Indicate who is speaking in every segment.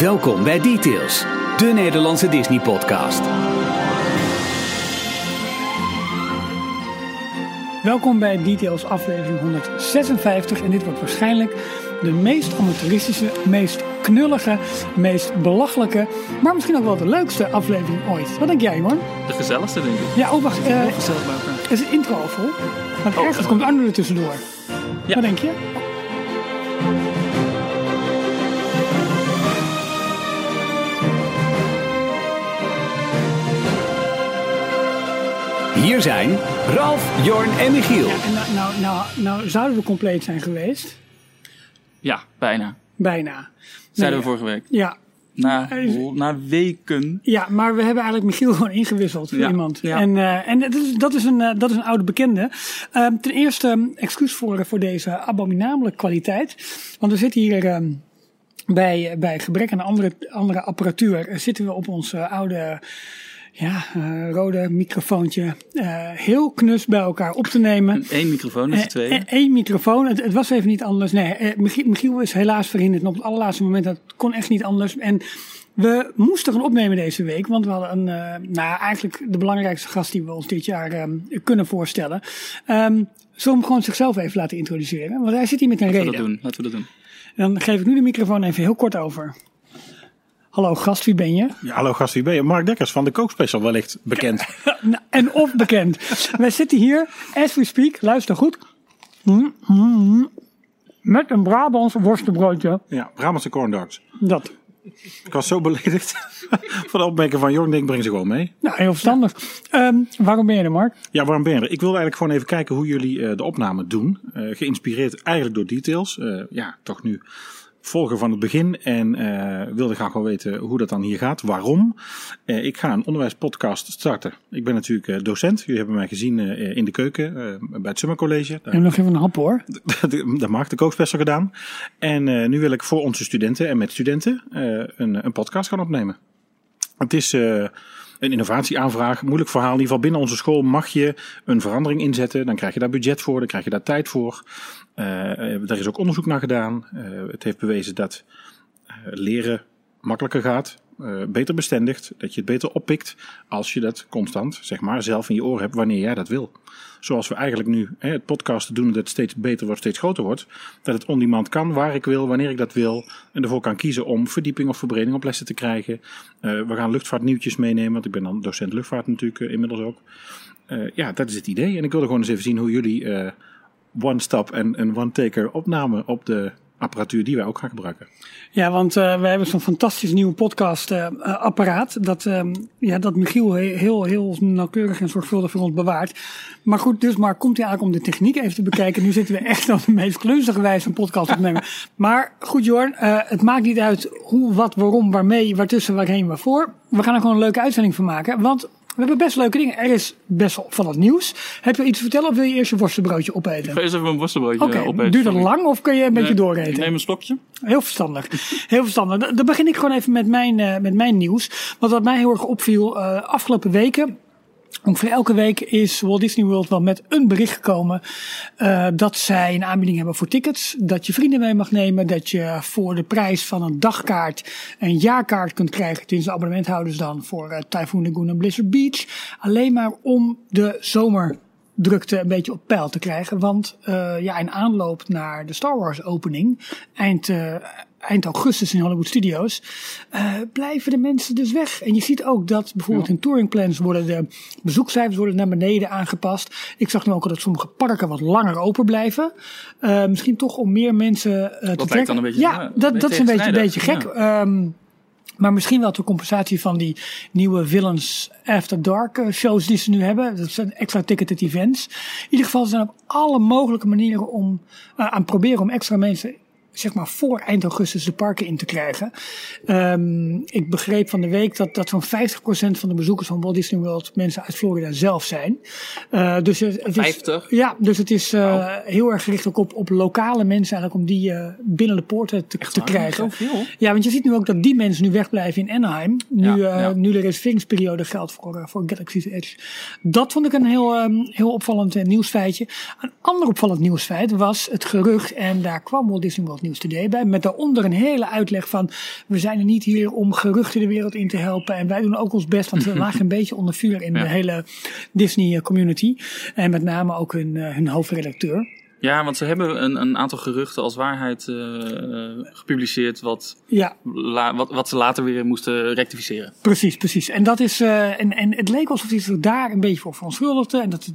Speaker 1: Welkom bij Details, de Nederlandse Disney-podcast.
Speaker 2: Welkom bij Details aflevering 156 en dit wordt waarschijnlijk de meest amateuristische, meest knullige, meest belachelijke, maar misschien ook wel de leukste aflevering ooit. Wat denk jij, Jorn?
Speaker 3: De gezelligste, denk ik.
Speaker 2: Ja, oh wacht. eh,
Speaker 3: Heel gezellig bij elkaar.
Speaker 2: is het intro al vol? Want
Speaker 3: Oh,
Speaker 2: ergens
Speaker 3: eh,
Speaker 2: komt Arno er tussendoor.
Speaker 3: Ja.
Speaker 2: Wat denk je?
Speaker 1: Hier zijn Ralf, Jorn en Michiel.
Speaker 2: Ja, en nou, nou, nou, nou zouden we compleet zijn geweest.
Speaker 3: Ja, bijna.
Speaker 2: Bijna.
Speaker 3: Zeiden
Speaker 2: Nee,
Speaker 3: we vorige week.
Speaker 2: Ja,
Speaker 3: Na, na weken.
Speaker 2: Ja, maar we hebben eigenlijk Michiel gewoon ingewisseld voor
Speaker 3: Ja,
Speaker 2: iemand.
Speaker 3: ja.
Speaker 2: En, eh, en dat, is, dat, is een, eh, dat is een oude bekende. Eh, ten eerste, um, excuus voor, voor deze abominabele kwaliteit. Want we zitten hier ehm, bij, bij gebrek aan andere, andere apparatuur. eh, zitten we op ons eh, oude ja, eh, rode microfoontje. eh, heel knus bij elkaar op te nemen.
Speaker 3: Eén microfoon z'n
Speaker 2: Eh,
Speaker 3: tweeën.
Speaker 2: eh, Eén microfoon. Het, het was even niet anders. Nee, Michiel, Michiel is helaas verhinderd. En op het allerlaatste moment, dat kon echt niet anders. En we moesten gaan opnemen deze week. Want we hadden een, nou eigenlijk de belangrijkste gast die we ons dit jaar eh, kunnen voorstellen. Ehm zullen we hem gewoon zichzelf even laten introduceren? Want hij zit hier met een
Speaker 3: Laten we
Speaker 2: reden.
Speaker 3: dat doen. Laten we dat doen.
Speaker 2: En dan geef ik nu de microfoon even heel kort over. Hallo gast, wie ben je?
Speaker 4: Ja, hallo gast, wie ben je? Mark Dekkers van de Kookspecial wellicht bekend.
Speaker 2: Nou, en of bekend. Wij zitten hier, as we speak, luister goed. Mm, mm, mm. Met een Brabants worstenbroodje.
Speaker 4: Ja, Brabantse corn dogs.
Speaker 2: Dat.
Speaker 4: Ik was zo beledigd van de opmerking van Jorn, denk ik breng ze gewoon mee.
Speaker 2: Nou, heel verstandig. Ehm, waarom ben je er, Mark?
Speaker 4: Ja, waarom ben je er? Ik wilde eigenlijk gewoon even kijken hoe jullie eh, de opname doen. Eh, geïnspireerd eigenlijk door details. Eh, ja, toch nu volgen van het begin. En eh, wilde graag wel weten hoe dat dan hier gaat. Waarom? Eh, ik ga een onderwijspodcast starten. Ik ben natuurlijk eh, docent. Jullie hebben mij gezien in de keuken bij het Summer College. Daar
Speaker 2: En nog even een hap hoor.
Speaker 4: dat mag, de kookspecial gedaan. En nu wil ik voor onze studenten en met studenten een, een podcast gaan opnemen. Het is een innovatieaanvraag, moeilijk verhaal. In ieder geval binnen onze school mag je een verandering inzetten. Dan krijg je daar budget voor, dan krijg je daar tijd voor. Eh, daar is ook onderzoek naar gedaan. Eh, het heeft bewezen dat eh, leren makkelijker gaat, eh, beter bestendigt, dat je het beter oppikt als je dat constant, zeg maar, zelf in je oor hebt wanneer jij dat wil. Zoals we eigenlijk nu hè, het podcasten doen, dat het steeds beter wordt, steeds groter wordt. Dat het on-demand kan, waar ik wil, wanneer ik dat wil. En ervoor kan kiezen om verdieping of verbreding op lessen te krijgen. Eh, we gaan luchtvaartnieuwtjes meenemen, want ik ben dan docent luchtvaart natuurlijk eh, inmiddels ook. Ja, dat is het idee. En ik wilde gewoon eens even zien hoe jullie one-stop en one-taker opnamen op de apparatuur die wij ook gaan gebruiken.
Speaker 2: Ja, want eh we hebben zo'n fantastisch nieuw podcast eh, eh, apparaat. Dat, ehm, ja, dat Michiel he- heel, heel nauwkeurig en zorgvuldig voor ons bewaart. Maar goed, dus maar komt hij eigenlijk om de techniek even te bekijken. Nu zitten we echt op de meest klunzige wijze een podcast opnemen. Maar goed Jorn, eh, het maakt niet uit hoe, wat, waarom, waarmee, waartussen, waarheen, waarvoor. We gaan er gewoon een leuke uitzending van maken. Want we hebben best leuke dingen. Er is best wel van het nieuws. Heb je iets te vertellen of wil je eerst je worstenbroodje opeten?
Speaker 3: Ga eens even een worstenbroodje
Speaker 2: Oké,
Speaker 3: eh, opeten.
Speaker 2: duurt het
Speaker 3: sorry.
Speaker 2: lang of kun je een beetje dooreten?
Speaker 3: Ik neem een slokje.
Speaker 2: Heel verstandig. Heel verstandig. Dan- Dan begin ik gewoon even met mijn, eh, met mijn nieuws. Want wat mij heel erg opviel eh, afgelopen weken. Ongeveer elke week is Walt Disney World wel met een bericht gekomen eh, dat zij een aanbieding hebben voor tickets. Dat je vrienden mee mag nemen. Dat je voor de prijs van een dagkaart een jaarkaart kunt krijgen. Tenminste, abonnementhouders dan voor eh, Typhoon Lagoon en Blizzard Beach. Alleen maar om de zomerdrukte een beetje op peil te krijgen. Want eh, ja, in aanloop naar de Star Wars opening eind, eind augustus in Hollywood Studios eh, blijven de mensen dus weg. En je ziet ook dat bijvoorbeeld in touringplans worden de bezoekcijfers worden naar beneden aangepast. Ik zag nu ook al dat sommige parken wat langer open blijven. Eh, misschien toch om meer mensen eh, te
Speaker 3: lijkt
Speaker 2: trekken.
Speaker 3: dan een beetje-
Speaker 2: ja,
Speaker 3: een
Speaker 2: dat, dat is een beetje, een beetje gek. Ehm, maar misschien wel ter compensatie van die nieuwe Villains After Dark shows die ze nu hebben. Dat zijn extra ticketed events. In ieder geval zijn op alle mogelijke manieren om aan proberen om extra mensen zeg maar voor eind augustus de parken in te krijgen. Ehm, ik begreep van de week dat, dat zo'n 50% van de bezoekers van Walt Disney World mensen uit Florida zelf zijn. Eh, dus het, het is,
Speaker 3: 50?
Speaker 2: Ja, dus het is eh, heel erg gericht ook op, op lokale mensen eigenlijk om die eh, binnen de poorten te, te krijgen. Ja, want je ziet nu ook dat die mensen nu wegblijven in Anaheim. Nu,
Speaker 3: Ja, ja.
Speaker 2: nu de reserveringsperiode geldt voor, voor Galaxy's Edge. Dat vond ik een heel, ehm, heel opvallend nieuwsfeitje. Een ander opvallend nieuwsfeit was het gerucht, en daar kwam Walt Disney World Today bij. Met daaronder een hele uitleg van, we zijn er niet hier om geruchten de wereld in te helpen. En wij doen ook ons best, want we lagen een beetje onder vuur in
Speaker 3: Ja.
Speaker 2: de hele Disney community. En met name ook hun, eh, hun hoofdredacteur.
Speaker 3: Ja, want ze hebben een, een aantal geruchten als waarheid eh, gepubliceerd, wat,
Speaker 2: Ja,
Speaker 3: la- wat, wat ze later weer moesten rectificeren.
Speaker 2: Precies, precies. En dat is, eh, en, en het leek alsof hij zich daar een beetje voor verontschuldigde. En dat,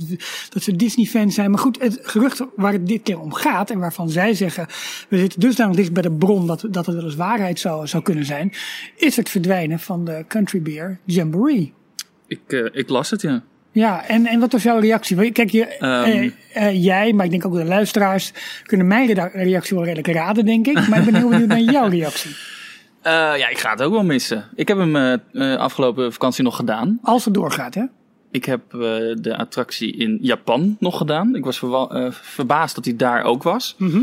Speaker 2: dat ze Disney-fans zijn. Maar goed, het gerucht waar het dit keer om gaat. En waarvan zij zeggen, we zitten dusdanig dicht bij de bron dat, dat het wel eens waarheid zou, zou kunnen zijn. Is het verdwijnen van de Country Beer Jamboree.
Speaker 3: Ik, eh, ik las het, ja.
Speaker 2: Ja, en, en wat was jouw reactie? Kijk, je,
Speaker 3: Ehm.
Speaker 2: eh, eh, jij, maar ik denk ook de luisteraars, kunnen mijn reactie wel redelijk raden, denk ik. Maar ik ben heel benieuwd naar jouw reactie.
Speaker 3: Eh, ja, ik ga het ook wel missen. Ik heb hem eh, afgelopen vakantie nog gedaan.
Speaker 2: Als het doorgaat, hè?
Speaker 3: Ik heb de attractie in Japan nog gedaan. Ik was verbaasd dat hij daar ook was.
Speaker 2: Mhm.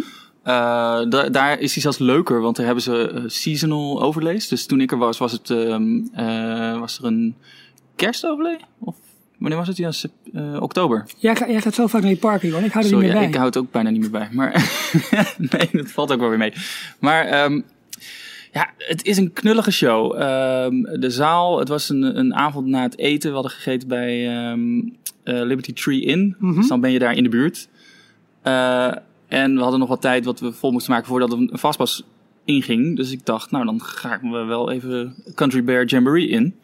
Speaker 3: Da- daar is hij zelfs leuker, want daar hebben ze seasonal overlays. Dus toen ik er was, was, het, ehm, eh, was er een kerstoverlay? Of wanneer was het? Ja, eh, oktober.
Speaker 2: Jij, ga- jij gaat zo vaak naar je parken, joh. Ik hou er
Speaker 3: Sorry,
Speaker 2: niet meer bij.
Speaker 3: ik hou het ook bijna niet meer bij. Maar nee, dat valt ook wel weer mee. Maar ehm, ja, het is een knullige show. Ehm, de zaal, het was een, een avond na het eten. We hadden gegeten bij ehm, eh, Liberty Tree Inn.
Speaker 2: Mhm.
Speaker 3: Dus dan ben je daar in de buurt. Eh, en we hadden nog wat tijd wat we vol moesten maken voordat een vastpas inging. Dus ik dacht, nou dan gaan we wel even Country Bear Jamboree in.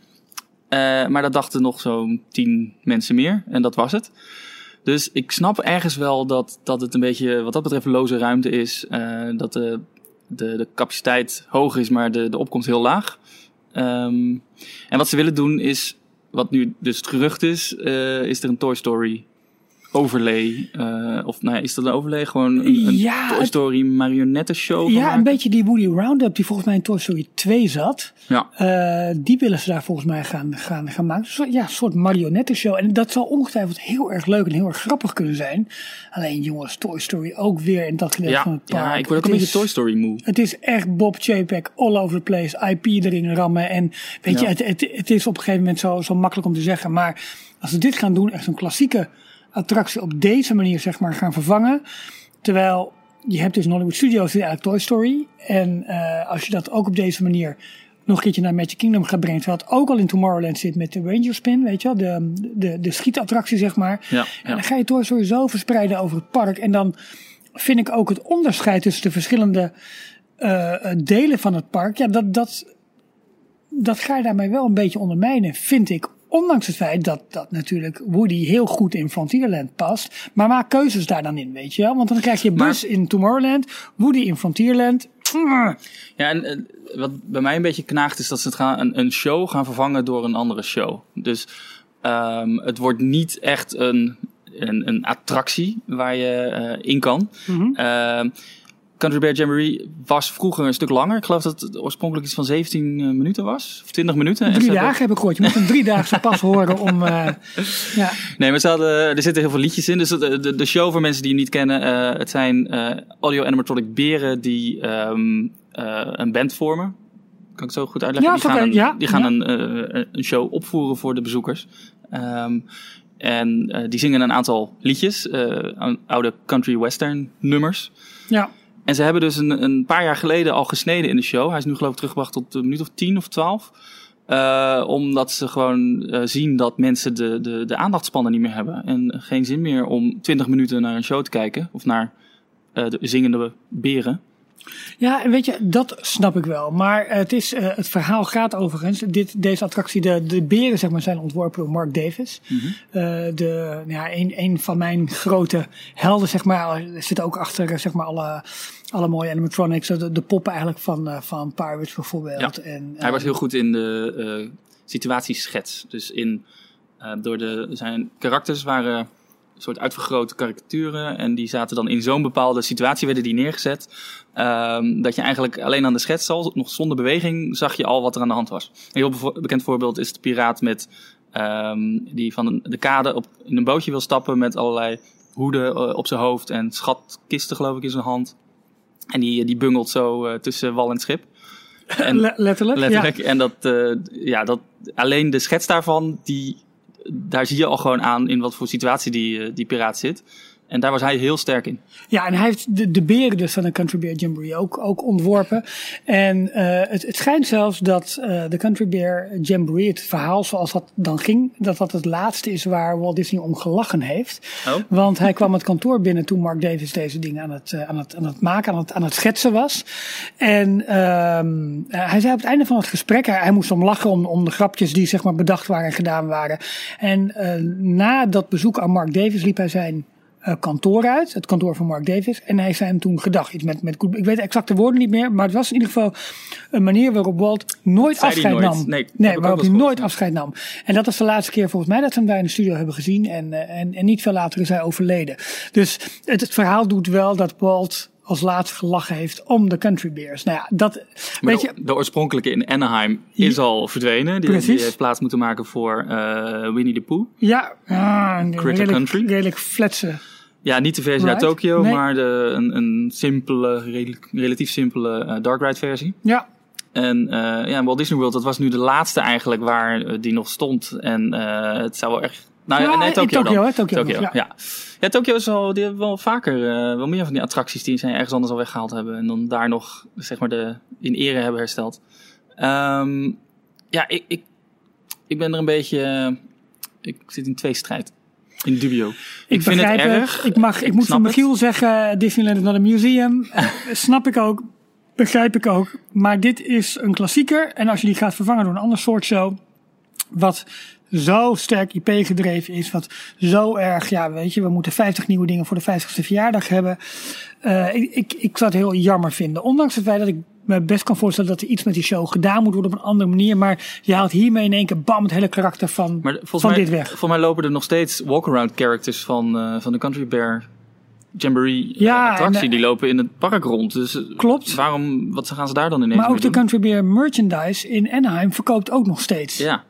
Speaker 3: Eh, maar dat dachten nog zo'n tien mensen meer. En dat was het. Dus ik snap ergens wel dat, dat het een beetje, wat dat betreft, loze ruimte is. Eh, dat de, de, de capaciteit hoog is, maar de, de opkomst heel laag. Ehm, en wat ze willen doen is, wat nu dus het gerucht is, eh, is er een Toy Story overlay. eh, of nou ja, is dat een overlay? Gewoon een, een
Speaker 2: Ja,
Speaker 3: Toy Story marionetten show van
Speaker 2: Ja,
Speaker 3: maken?
Speaker 2: een beetje die Woody Roundup die volgens mij in Toy Story 2 zat.
Speaker 3: Ja.
Speaker 2: Eh, die willen ze daar volgens mij gaan, gaan, gaan maken. Ja, een soort marionettenshow. En dat zal ongetwijfeld heel erg leuk en heel erg grappig kunnen zijn. Alleen jongens, Toy Story ook weer in dat gedeelte van het park.
Speaker 3: ja, ik word ook een beetje Toy Story moe.
Speaker 2: Het is echt Bob Chapek all over the place. IP erin rammen. En weet je, het, het, het is op een gegeven moment zo, zo makkelijk om te zeggen. Maar als ze dit gaan doen, echt een klassieke attractie op deze manier zeg maar gaan vervangen. Terwijl je hebt dus in Hollywood Studios dit eigenlijk Toy Story. En eh, als je dat ook op deze manier nog een keertje naar Magic Kingdom gaat brengen. Terwijl het ook al in Tomorrowland zit met de Ranger Spin, weet je wel. De, de, de schietattractie zeg maar.
Speaker 3: Ja,
Speaker 2: En dan ga je Toy Story zo verspreiden over het park. En dan vind ik ook het onderscheid tussen de verschillende eh, eh, delen van het park. Ja, dat, dat, dat ga je daarmee wel een beetje ondermijnen, vind ik. Ondanks het feit dat, dat natuurlijk Woody heel goed in Frontierland past. Maar maak keuzes daar dan in, weet je wel. Want dan krijg je
Speaker 3: Maar-
Speaker 2: Buzz in Tomorrowland, Woody in Frontierland. Mm.
Speaker 3: Ja, en wat bij mij een beetje knaagt is dat ze het gaan, een, een show gaan vervangen door een andere show. Dus ehm, het wordt niet echt een, een, een attractie waar je eh, in kan. Ehm, Country Bear Jamboree was vroeger een stuk langer. Ik geloof dat het oorspronkelijk iets van 17 eh, minuten was. Of 20 minuten. En
Speaker 2: Drie dagen heb ik gehoord. Je moet een driedaagse pas horen om... eh, ja.
Speaker 3: Nee, maar ze hadden, er zitten heel veel liedjes in. Dus de, de, de show voor mensen die het niet kennen. eh, het zijn eh, audio animatronic beren die ehm, eh, een band vormen. Kan ik het zo goed uitleggen?
Speaker 2: Ja,
Speaker 3: die gaan, een,
Speaker 2: ja,
Speaker 3: die gaan
Speaker 2: ja.
Speaker 3: een, eh, een show opvoeren voor de bezoekers. Ehm, en eh, die zingen een aantal liedjes. eh, oude country western nummers.
Speaker 2: ja.
Speaker 3: En ze hebben dus een, een paar jaar geleden al gesneden in de show. Hij is nu geloof ik teruggebracht tot een minuut of tien of twaalf. Eh, omdat ze gewoon eh, zien dat mensen de, de, de aandachtspannen niet meer hebben. En geen zin meer om twintig minuten naar een show te kijken. Of naar eh, de zingende beren.
Speaker 2: Ja, en weet je, dat snap ik wel. Maar het, is, eh, het verhaal gaat overigens. Dit, deze attractie, de, de beren zeg maar, zijn ontworpen door Mark Davis.
Speaker 3: Mhm.
Speaker 2: Eh, de, ja, een, een van mijn grote helden, zeg maar. Zit ook achter eh, zeg maar, alle, alle mooie animatronics. De, de poppen eigenlijk van, eh, van Pirates bijvoorbeeld.
Speaker 3: Ja.
Speaker 2: En,
Speaker 3: Hij
Speaker 2: eh,
Speaker 3: was heel goed in de eh, situatieschets. Dus in, eh, door de, zijn karakters waren soort uitvergrote karikaturen. En die zaten dan in zo'n bepaalde situatie, werden die neergezet. ehm, dat je eigenlijk alleen aan de schets al, nog zonder beweging, zag je al wat er aan de hand was. Een heel bevo- bekend voorbeeld is de piraat met, ehm, die van de kade op, in een bootje wil stappen met allerlei hoeden eh, op zijn hoofd en schatkisten geloof ik in zijn hand. En die, die bungelt zo eh, tussen wal en schip. En,
Speaker 2: le- letterlijk.
Speaker 3: Letterlijk. En dat, eh, ja, dat, alleen de schets daarvan, die, daar zie je al gewoon aan in wat voor situatie die, eh, die piraat zit. En daar was hij heel sterk in.
Speaker 2: Ja, en hij heeft de, de beren dus van de Country Bear Jamboree ook, ook ontworpen. En uh, het, het schijnt zelfs dat uh, de Country Bear Jamboree, het verhaal zoals dat dan ging, dat dat het laatste is waar Walt Disney om gelachen heeft.
Speaker 3: Oh.
Speaker 2: Want hij kwam het kantoor binnen toen Mark Davis deze dingen aan het, uh, aan het, aan het maken, aan het, aan het schetsen was. En um, hij zei op het einde van het gesprek, hij, hij moest om lachen om, om de grapjes die zeg maar bedacht waren en gedaan waren. En na dat bezoek aan Mark Davis liep hij zijn kantoor uit, het kantoor van Mark Davis. En hij zei hem toen gedag iets met, met Ik weet de exacte woorden niet meer, maar het was in ieder geval een manier waarop Walt nooit
Speaker 3: Zei
Speaker 2: afscheid
Speaker 3: nooit?
Speaker 2: nam.
Speaker 3: Nee,
Speaker 2: nee waarop hij nooit afscheid nam. En dat was de laatste keer volgens mij dat we hem daar in de studio hebben gezien. En, uh, en, en niet veel later is hij overleden. Dus het, het verhaal doet wel dat Walt als laatste gelachen heeft om de Country Bears. Nou ja, dat,
Speaker 3: Maar
Speaker 2: weet
Speaker 3: de,
Speaker 2: je,
Speaker 3: de oorspronkelijke in Anaheim is al verdwenen. Die, die heeft plaats moeten maken voor uh, Winnie the Pooh.
Speaker 2: ja, ah, een
Speaker 3: Critter
Speaker 2: redelijk,
Speaker 3: Country.
Speaker 2: redelijk.
Speaker 3: Ja, niet de versie uit
Speaker 2: Nee.
Speaker 3: maar de, een, een simpele, relatief simpele uh, Dark Ride versie.
Speaker 2: Ja,
Speaker 3: En uh, ja, Walt Disney World, dat was nu de laatste eigenlijk waar uh, die nog stond. En het zou wel echt... Nou,
Speaker 2: Ja,
Speaker 3: nee,
Speaker 2: in
Speaker 3: Tokyo, dan.
Speaker 2: hè, Tokyo nog, ja.
Speaker 3: ja. ja. Tokyo is wel, die wel vaker, wel meer van die attracties die zij ergens anders al weggehaald hebben. En dan daar nog, zeg maar, de, in ere hebben hersteld. Um, ja, ik, ik, ik ben er een beetje, ik zit in twee strijd. In dubio. Ik,
Speaker 2: Ik,
Speaker 3: vind het
Speaker 2: begrijp
Speaker 3: erg.
Speaker 2: Ik, mag, ik, moet van
Speaker 3: het.
Speaker 2: Michiel zeggen, Disneyland is not a museum. Snap ik ook. Begrijp ik ook. Maar dit is een klassieker. En als je die gaat vervangen door een ander soort show. Wat zo sterk IP gedreven is. Wat zo erg, ja weet je, we moeten 50 nieuwe dingen voor de 50ste verjaardag hebben. Uh, ik, ik, ik zou het heel jammer vinden. Ondanks het feit dat ik me best kan voorstellen dat er iets met die show gedaan moet worden op een andere manier. Maar je haalt hiermee in één keer bam het hele karakter van,
Speaker 3: Maar
Speaker 2: van
Speaker 3: mij,
Speaker 2: dit weg.
Speaker 3: Volgens mij lopen er nog steeds walk-around characters van, uh, van de Country Bear Jamboree uh,
Speaker 2: Ja,
Speaker 3: attractie.
Speaker 2: en,
Speaker 3: die lopen in het park rond. Dus
Speaker 2: Klopt.
Speaker 3: waarom, wat gaan ze daar dan ineens
Speaker 2: Maar ook de
Speaker 3: doen?
Speaker 2: Country Bear merchandise in Anaheim verkoopt ook nog steeds.
Speaker 3: Ja.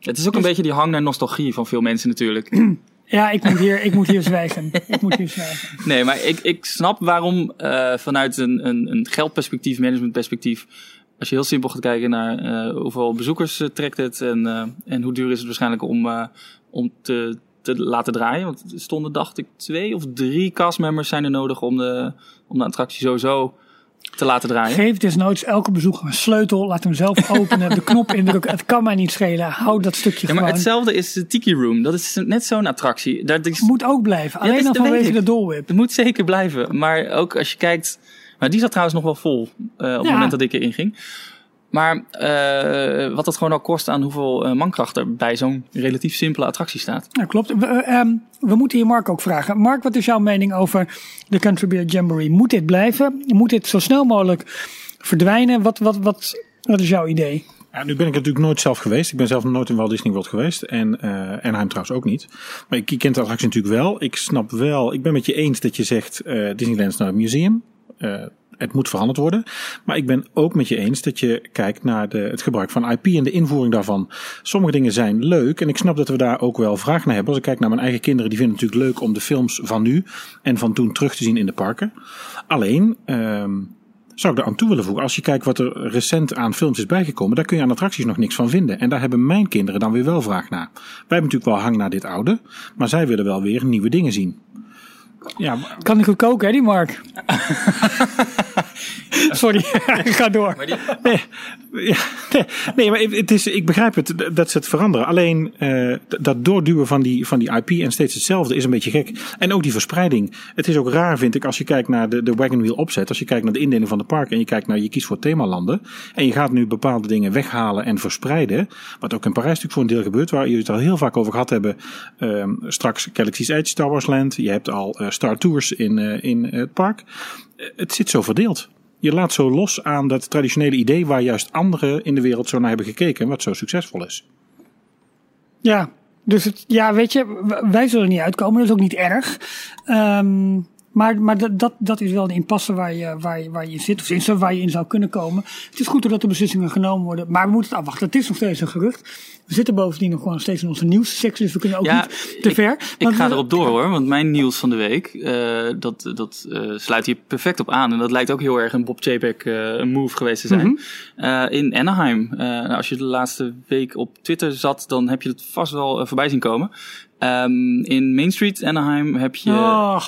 Speaker 3: Het is ook
Speaker 2: Dus-
Speaker 3: een beetje die hang naar nostalgie van veel mensen natuurlijk.
Speaker 2: Ja, ik moet hier, ik moet hier zwijgen. Ik moet hier zwijgen.
Speaker 3: nee, maar ik, ik snap waarom uh, vanuit een, een, een geldperspectief, managementperspectief, als je heel simpel gaat kijken naar uh, hoeveel bezoekers uh, trekt het en, en hoe duur is het waarschijnlijk om, om te, te laten draaien. Want er stonden, dacht ik, twee of drie castmembers zijn er nodig om de, om de attractie sowieso te laten draaien.
Speaker 2: Geef desnoods elke bezoeker een sleutel. Laat hem zelf openen. de knop indrukken. Het kan mij niet schelen. Hou dat stukje
Speaker 3: Ja, maar
Speaker 2: gewoon.
Speaker 3: hetzelfde is de Tiki Room. Dat is net zo'n attractie. Dat is,
Speaker 2: Moet ook blijven. Alleen
Speaker 3: is-
Speaker 2: al vanwege de Dole Whip.
Speaker 3: Het moet zeker blijven. Maar ook als je kijkt. Maar die zat trouwens nog wel vol. eh, op het moment dat ik erin ging. Maar eh, wat dat gewoon al kost aan hoeveel eh, mankracht er bij zo'n relatief simpele attractie staat.
Speaker 2: Ja, klopt. We, eh, ehm, we moeten hier Mark ook vragen. Mark, wat is jouw mening over de Country Bear Jamboree? Moet dit blijven? Moet dit zo snel mogelijk verdwijnen? Wat, wat, wat, wat is jouw idee?
Speaker 4: Ja, nu ben ik natuurlijk nooit zelf geweest. Ik ben zelf nooit in Walt Disney World geweest. En uh, Anaheim trouwens ook niet. Maar ik ken de attractie natuurlijk wel. Ik snap wel, ik ben met je eens dat je zegt uh, Disneyland is nou een museum. Uh, het moet veranderd worden. Maar ik ben ook met je eens dat je kijkt naar de, het gebruik van IP en de invoering daarvan. Sommige dingen zijn leuk en ik snap dat we daar ook wel vraag naar hebben. Als ik kijk naar mijn eigen kinderen, die vinden het natuurlijk leuk om de films van nu en van toen terug te zien in de parken. Alleen, um, zou ik er aan toe willen voegen. Als je kijkt wat er recent aan films is bijgekomen, daar kun je aan attracties nog niks van vinden. En daar hebben mijn kinderen dan weer wel vraag naar. Wij hebben natuurlijk wel hang naar dit oude, maar zij willen wel weer nieuwe dingen zien. Ja, maar-
Speaker 2: Kan ik goed koken, hè, die Mark? Sorry, ga door.
Speaker 4: nee, nee, maar het is, ik begrijp het dat ze het veranderen. Alleen eh, dat doorduwen van die, van die IP en steeds hetzelfde is een beetje gek. En ook die verspreiding. Het is ook raar, vind ik, als je kijkt naar de, de wagon wheel opzet. Als je kijkt naar de indeling van de park en je kijkt naar je kiest voor themalanden. En je gaat nu bepaalde dingen weghalen en verspreiden. Wat ook in Parijs natuurlijk voor een deel gebeurt. Waar jullie het al heel vaak over gehad hebben. Ehm, straks Galaxy's Edge, Star Wars Land. Je hebt al eh, Star Tours in, eh, in het park. Het zit zo verdeeld. Je laat zo los aan dat traditionele idee waar juist anderen in de wereld zo naar hebben gekeken, wat zo succesvol is.
Speaker 2: Ja, dus het, ja, weet je, wij zullen niet uitkomen. Dat is ook niet erg. Ehm, maar maar dat, dat, dat is wel de impasse waar je, waar, je, waar je in zit. Of tenminste, waar je in zou kunnen komen. Het is goed dat de beslissingen genomen worden. Maar we moeten het afwachten. Het is nog steeds een gerucht. We zitten bovendien nog gewoon steeds in onze nieuwssectie. Dus we kunnen ook
Speaker 3: Ja,
Speaker 2: niet te
Speaker 3: ik-
Speaker 2: ver.
Speaker 3: Ik ga
Speaker 2: we-
Speaker 3: erop door hoor, want mijn nieuws van de week, eh, dat, dat eh, sluit hier perfect op aan. En dat lijkt ook heel erg een Bob Chapek een move geweest te zijn. Eh, in Anaheim, nou, als je de laatste week op Twitter zat, dan heb je het vast wel voorbij zien komen. Ehm, in Main Street, Anaheim, heb je,
Speaker 2: Oh,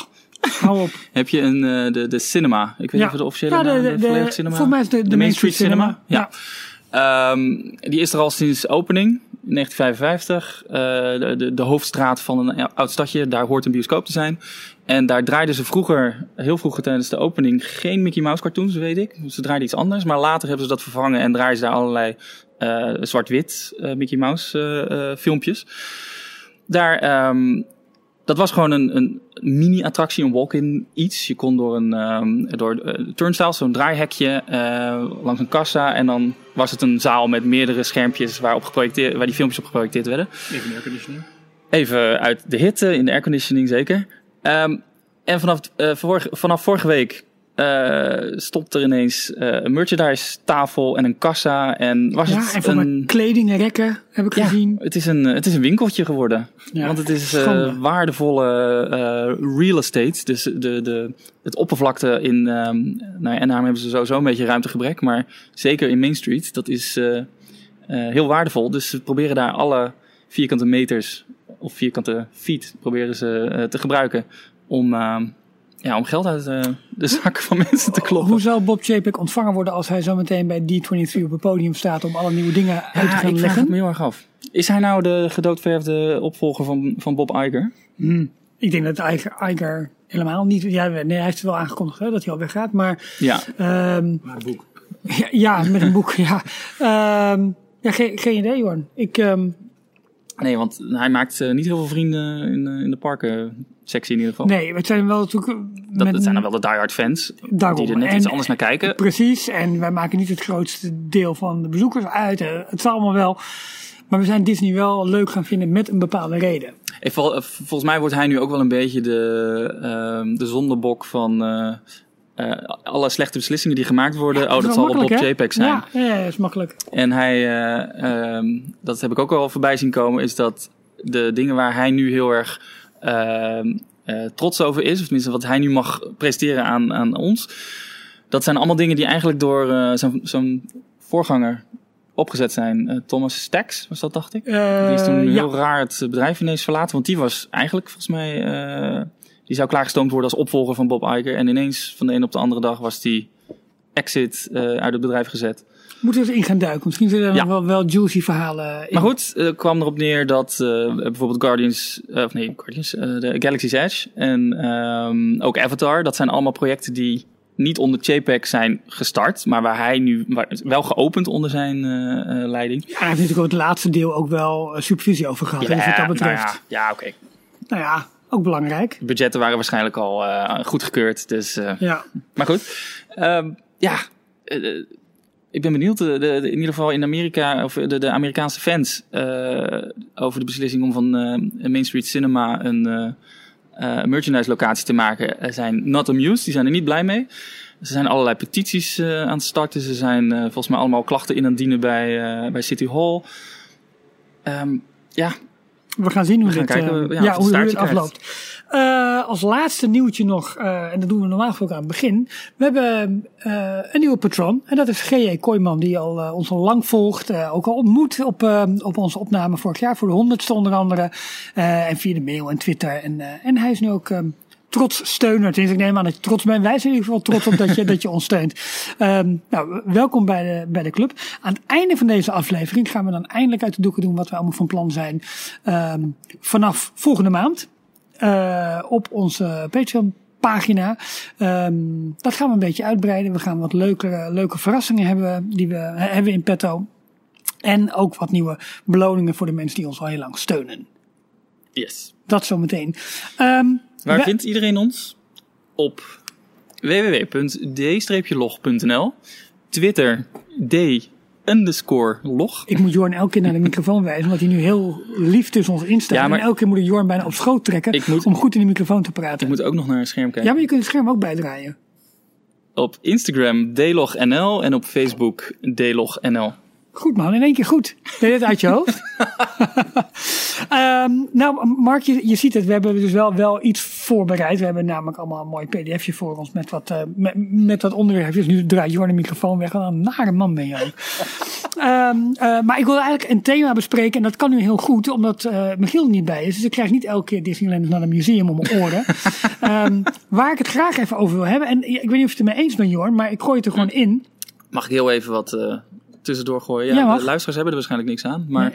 Speaker 2: hou op.
Speaker 3: heb je een, eh, de, de cinema. Ik weet niet of de officiële
Speaker 2: ja,
Speaker 3: naam
Speaker 2: de,
Speaker 3: de,
Speaker 2: de,
Speaker 3: volledige
Speaker 2: de,
Speaker 3: cinema.
Speaker 2: Volgens mij is de, de, Main Street Cinema.
Speaker 3: Ja. Ehm, die is er al sinds opening, 1955. Eh, de, de, de hoofdstraat van een oud stadje, daar hoort een bioscoop te zijn. En daar draaiden ze vroeger, heel vroeger tijdens de opening, geen Mickey Mouse cartoons, weet ik. Ze draaiden iets anders, maar later hebben ze dat vervangen en draaien ze daar allerlei eh, zwart-wit Mickey Mouse filmpjes. Daar, ehm, dat was gewoon een, een mini-attractie, een walk-in iets. Je kon door een ehm, door uh, turnstiles, zo'n draaihekje, eh, langs een kassa. En dan was het een zaal met meerdere schermpjes waarop geprojecteerd, waar die filmpjes op geprojecteerd werden.
Speaker 4: Even airconditioning.
Speaker 3: Even uit de hitte, in de airconditioning zeker. Ehm, en vanaf, eh, vorige, vanaf vorige week eh, stond er ineens eh, een merchandise tafel en een kassa. En was
Speaker 2: Ja,
Speaker 3: het
Speaker 2: en voor
Speaker 3: een...
Speaker 2: mijn kleding en rekken heb ik
Speaker 3: Ja,
Speaker 2: gezien.
Speaker 3: het is, een, het is een winkeltje geworden.
Speaker 2: Ja,
Speaker 3: Want het is
Speaker 2: schande.
Speaker 3: waardevolle eh, real estate. Dus de, de, het oppervlakte in ehm nou ja, hebben ze sowieso een beetje ruimtegebrek. Maar zeker in Main Street, dat is eh, eh, heel waardevol. Dus ze proberen daar alle vierkante meters of vierkante feet proberen ze te gebruiken om, ehm, ja, om geld uit eh, de zakken van mensen te kloppen.
Speaker 2: Hoe zal Bob Chapek ontvangen worden als hij zo meteen bij D23 op het podium staat om alle nieuwe dingen uit te gaan
Speaker 3: ik vraag het
Speaker 2: leggen?
Speaker 3: me heel erg af. Is hij nou de gedoodverfde opvolger van, van Bob Iger?
Speaker 2: Hmm. Ik denk dat Iger, Iger helemaal niet. Ja, nee, hij heeft het wel aangekondigd hè, dat hij al weggaat. Maar
Speaker 3: Ja,
Speaker 2: ehm,
Speaker 4: Maar het boek.
Speaker 2: ja, ja, met een boek. Ja, Ehm, ja geen, geen idee, Jorn. Ik, ehm,
Speaker 3: Nee, want hij maakt eh, niet heel veel vrienden in, eh, in de parken-sectie in ieder geval.
Speaker 2: nee, het zijn wel natuurlijk. eh,
Speaker 3: dat, zijn dan wel de diehard fans,
Speaker 2: Daarom.
Speaker 3: die er net
Speaker 2: En-
Speaker 3: iets anders naar kijken.
Speaker 2: Precies, en wij maken niet het grootste deel van de bezoekers uit. Het zal allemaal wel. Maar we zijn Disney wel leuk gaan vinden met een bepaalde reden.
Speaker 3: Vol- volgens mij wordt hij nu ook wel een beetje de, ehm, de zondebok van eh, alle slechte beslissingen die gemaakt worden. oh, dat zal
Speaker 2: wel
Speaker 3: Bob
Speaker 2: hè?
Speaker 3: JPEG zijn.
Speaker 2: Ja, ja, is makkelijk.
Speaker 3: En hij, eh, ehm, dat heb ik ook al voorbij zien komen, is dat de dingen waar hij nu heel erg ehm, eh, trots over is, of tenminste wat hij nu mag presenteren aan, aan ons, dat zijn allemaal dingen die eigenlijk door eh, zijn, zijn voorganger opgezet zijn. Thomas Stacks was dat, dacht ik. Die is toen heel raar het bedrijf ineens verlaten, want die was eigenlijk volgens mij, die zou klaargestoomd worden als opvolger van Bob Iger. En ineens van de een op de andere dag was die exit eh, uit het bedrijf gezet.
Speaker 2: Moeten we eens in gaan duiken. Misschien zitten er
Speaker 3: Ja.
Speaker 2: nog wel, wel juicy verhalen in.
Speaker 3: Maar goed, het kwam erop neer dat eh, bijvoorbeeld Guardians, eh, of nee, Guardians, de Galaxy's Edge en ehm, ook Avatar, dat zijn allemaal projecten die niet onder JPEG zijn gestart, maar waar hij nu waar, wel geopend onder zijn leiding.
Speaker 2: Ja, hij heeft natuurlijk ook het laatste deel ook wel supervisie over gehad. dus wat dat betreft.
Speaker 3: nou ja, ja oké.
Speaker 2: Nou ja, ook belangrijk.
Speaker 3: De budgetten waren waarschijnlijk al eh, goedgekeurd, dus... eh,
Speaker 2: Ja.
Speaker 3: Maar goed, ehm, ja, eh, ik ben benieuwd, de, in ieder geval in Amerika, of de, de Amerikaanse fans, eh, over de beslissing om van eh, Main Street Cinema een eh, merchandise locatie te maken, zijn not amused. Die zijn er niet blij mee. Er zijn allerlei petities aan het starten. Ze zijn volgens mij allemaal klachten in aan het dienen bij, bij City Hall. Ehm, ja,
Speaker 2: We gaan zien hoe
Speaker 3: We gaan
Speaker 2: dit,
Speaker 3: kijken,
Speaker 2: eh,
Speaker 3: ja,
Speaker 2: hoe, hoe het afloopt. Eh, als laatste nieuwtje nog, eh, en dat doen we normaal gesproken aan het begin. We hebben eh, een nieuwe patron. En dat is G.J. Kooijman, die al, ons al lang volgt. ook al ontmoet op, eh, op onze opname vorig jaar, voor de honderdste onder andere. En via de mail en Twitter. En, en hij is nu ook... trots steuner. Dus ik neem aan dat je trots bent. Wij zijn in ieder geval trots op dat je, dat je ons steunt. Ehm, nou, welkom bij de, bij de club. Aan het einde van deze aflevering gaan we dan eindelijk uit de doeken doen wat we allemaal van plan zijn. Ehm, vanaf volgende maand. eh, op onze Patreon pagina. Ehm, dat gaan we een beetje uitbreiden. We gaan wat leuke, leuke verrassingen hebben die we hebben in petto. En ook wat nieuwe beloningen voor de mensen die ons al heel lang steunen.
Speaker 3: yes.
Speaker 2: Dat zometeen. Ehm
Speaker 3: Waar vindt iedereen ons? Op www.d-log.nl Twitter d underscore log.
Speaker 2: Ik moet Jorn elke keer naar de microfoon wijzen, omdat hij nu heel lief tussen ons instaat.
Speaker 3: Ja, maar-
Speaker 2: en elke keer moet ik Jorn bijna op schoot trekken
Speaker 3: Ik moet-
Speaker 2: om goed in de microfoon te praten.
Speaker 3: Ik moet ook nog naar een scherm kijken.
Speaker 2: Ja, maar je kunt het scherm ook bijdraaien.
Speaker 3: Op Instagram dlognl en op Facebook dlognl.
Speaker 2: Goed man, in één keer goed. Ben je dit uit je hoofd? Ehm, nou, Mark, je, je ziet het. We hebben dus wel, wel iets voorbereid. We hebben namelijk allemaal een mooi pdfje voor ons met wat, eh, met, met wat onderwerpjes. Nu draait Jorn de microfoon weg. Wat een nare man ben je ook. Eh, maar ik wil eigenlijk een thema bespreken. En dat kan nu heel goed, omdat eh Michiel er niet bij is. Dus ik krijg niet elke keer Disneyland naar een museum om mijn oren. Ehm, waar ik het graag even over wil hebben. En ik weet niet of je het er mee eens bent, Jorn. Maar ik gooi het er gewoon in.
Speaker 3: Mag ik heel even wat tussendoor gooien? Ja,
Speaker 2: Ja,
Speaker 3: de luisteraars hebben er waarschijnlijk niks aan. Maar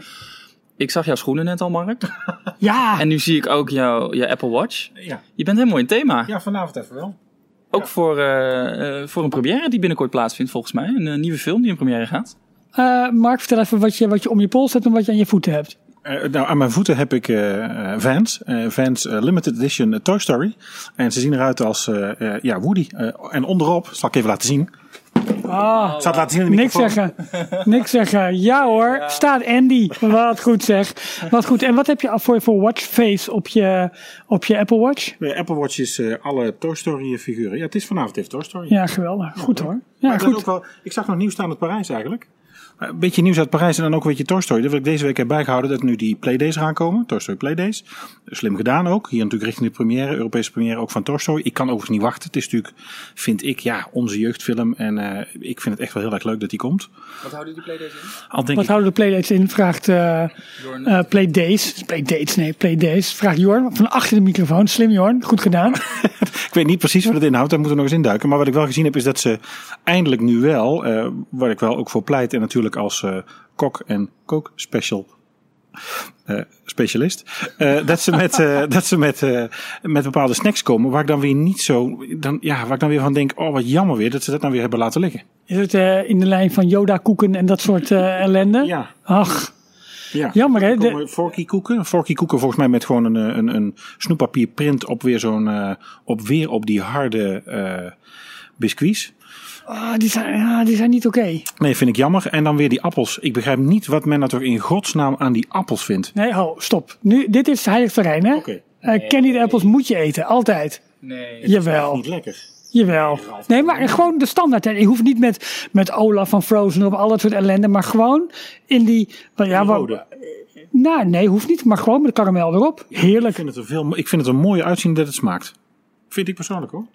Speaker 3: ik zag jouw schoenen net al, Mark.
Speaker 2: Ja,
Speaker 3: En nu zie ik ook jouw, je Apple Watch.
Speaker 4: Ja.
Speaker 3: Je bent helemaal in thema.
Speaker 4: ja, vanavond even wel.
Speaker 3: Ook voor, eh, eh, voor een première die binnenkort plaatsvindt, volgens mij. Een eh, nieuwe film die in première gaat.
Speaker 2: Eh, Mark, vertel even wat je, wat je om je pols hebt en wat je aan je voeten hebt.
Speaker 4: Eh, nou, aan mijn voeten heb ik eh, eh, Vans. eh, Vans Limited Edition Toy Story. En ze zien eruit als eh, eh, ja, Woody. En onderop, zal ik even laten zien.
Speaker 2: Ah,
Speaker 4: Ik zal het laten zien in de
Speaker 2: niks
Speaker 4: microfoon.
Speaker 2: zeggen. Niks zeggen. Ja hoor, staat Andy. Wat goed zeg. Wat goed. En wat heb je voor, voor watchface op je, op je Apple Watch?
Speaker 4: De Apple Watch is eh, alle Toy Story figuren. Ja, het is vanavond even Toy Story.
Speaker 2: Ja, geweldig. Goed hoor. Ja,
Speaker 4: Maar
Speaker 2: goed.
Speaker 4: ook wel, ik zag nog nieuws staan uit Parijs eigenlijk. Een beetje nieuws uit Parijs en dan ook een beetje Toy Story. Dat wil ik deze week heb bijgehouden dat nu die Playdays eraan komen. Toy Story Playdays. Slim gedaan ook. Hier natuurlijk richting de première, Europese première ook van Toy Story. Ik kan overigens niet wachten. Het is natuurlijk, vind ik, ja, onze jeugdfilm. En eh, ik vind het echt wel heel erg leuk dat die komt.
Speaker 3: Wat houden die Playdays in?
Speaker 4: Al denk
Speaker 2: Wat
Speaker 4: ik,
Speaker 2: houden de playdates in? Vraagt eh eh, Playdays. Playdates, nee, Playdays. Vraagt Jorn van achter de microfoon. Slim Jorn, goed gedaan.
Speaker 4: ik weet niet precies wat het inhoudt. Daar moeten we nog eens induiken. Maar wat ik wel gezien heb is dat ze eindelijk nu wel, eh, waar ik wel ook voor pleit. En natuurlijk als eh, kok en kook special eh, specialist. eh, dat ze met, dat ze met, met bepaalde snacks komen waar ik dan weer niet zo. Dan, ja, waar ik dan weer van denk: oh wat jammer weer dat ze dat nou weer hebben laten liggen.
Speaker 2: Is het in de lijn van Yoda koeken en dat soort ellende?
Speaker 4: Ja.
Speaker 2: Ach,
Speaker 4: Ja.
Speaker 2: jammer hè. De-
Speaker 4: Forky koeken. Forky koeken volgens mij met gewoon een, een, een snoeppapier print op weer zo'n. op weer op die harde biscuits.
Speaker 2: Ah, die, zijn, ja, die zijn niet oké.
Speaker 4: Nee, vind ik jammer. En dan weer die appels. Ik begrijp niet wat men toch in godsnaam aan die appels vindt.
Speaker 2: Nee, ho, stop. Nu, dit is heilig terrein hè.
Speaker 4: Oké.
Speaker 2: Eh, candied apples moet je eten, altijd.
Speaker 3: Nee.
Speaker 2: Jawel.
Speaker 4: Niet lekker.
Speaker 2: Jawel. Nee, maar gewoon de standaard. hè. Je hoeft niet met, met Olaf van Frozen of al dat soort ellende. Maar gewoon in die... Ja,
Speaker 4: rode.
Speaker 2: nou, nee, hoeft niet. Maar gewoon met de karamel erop.
Speaker 4: Ik
Speaker 2: Heerlijk.
Speaker 4: vind het er, veel, ik vind het er mooier uitzien dat het smaakt. Vind ik persoonlijk hoor.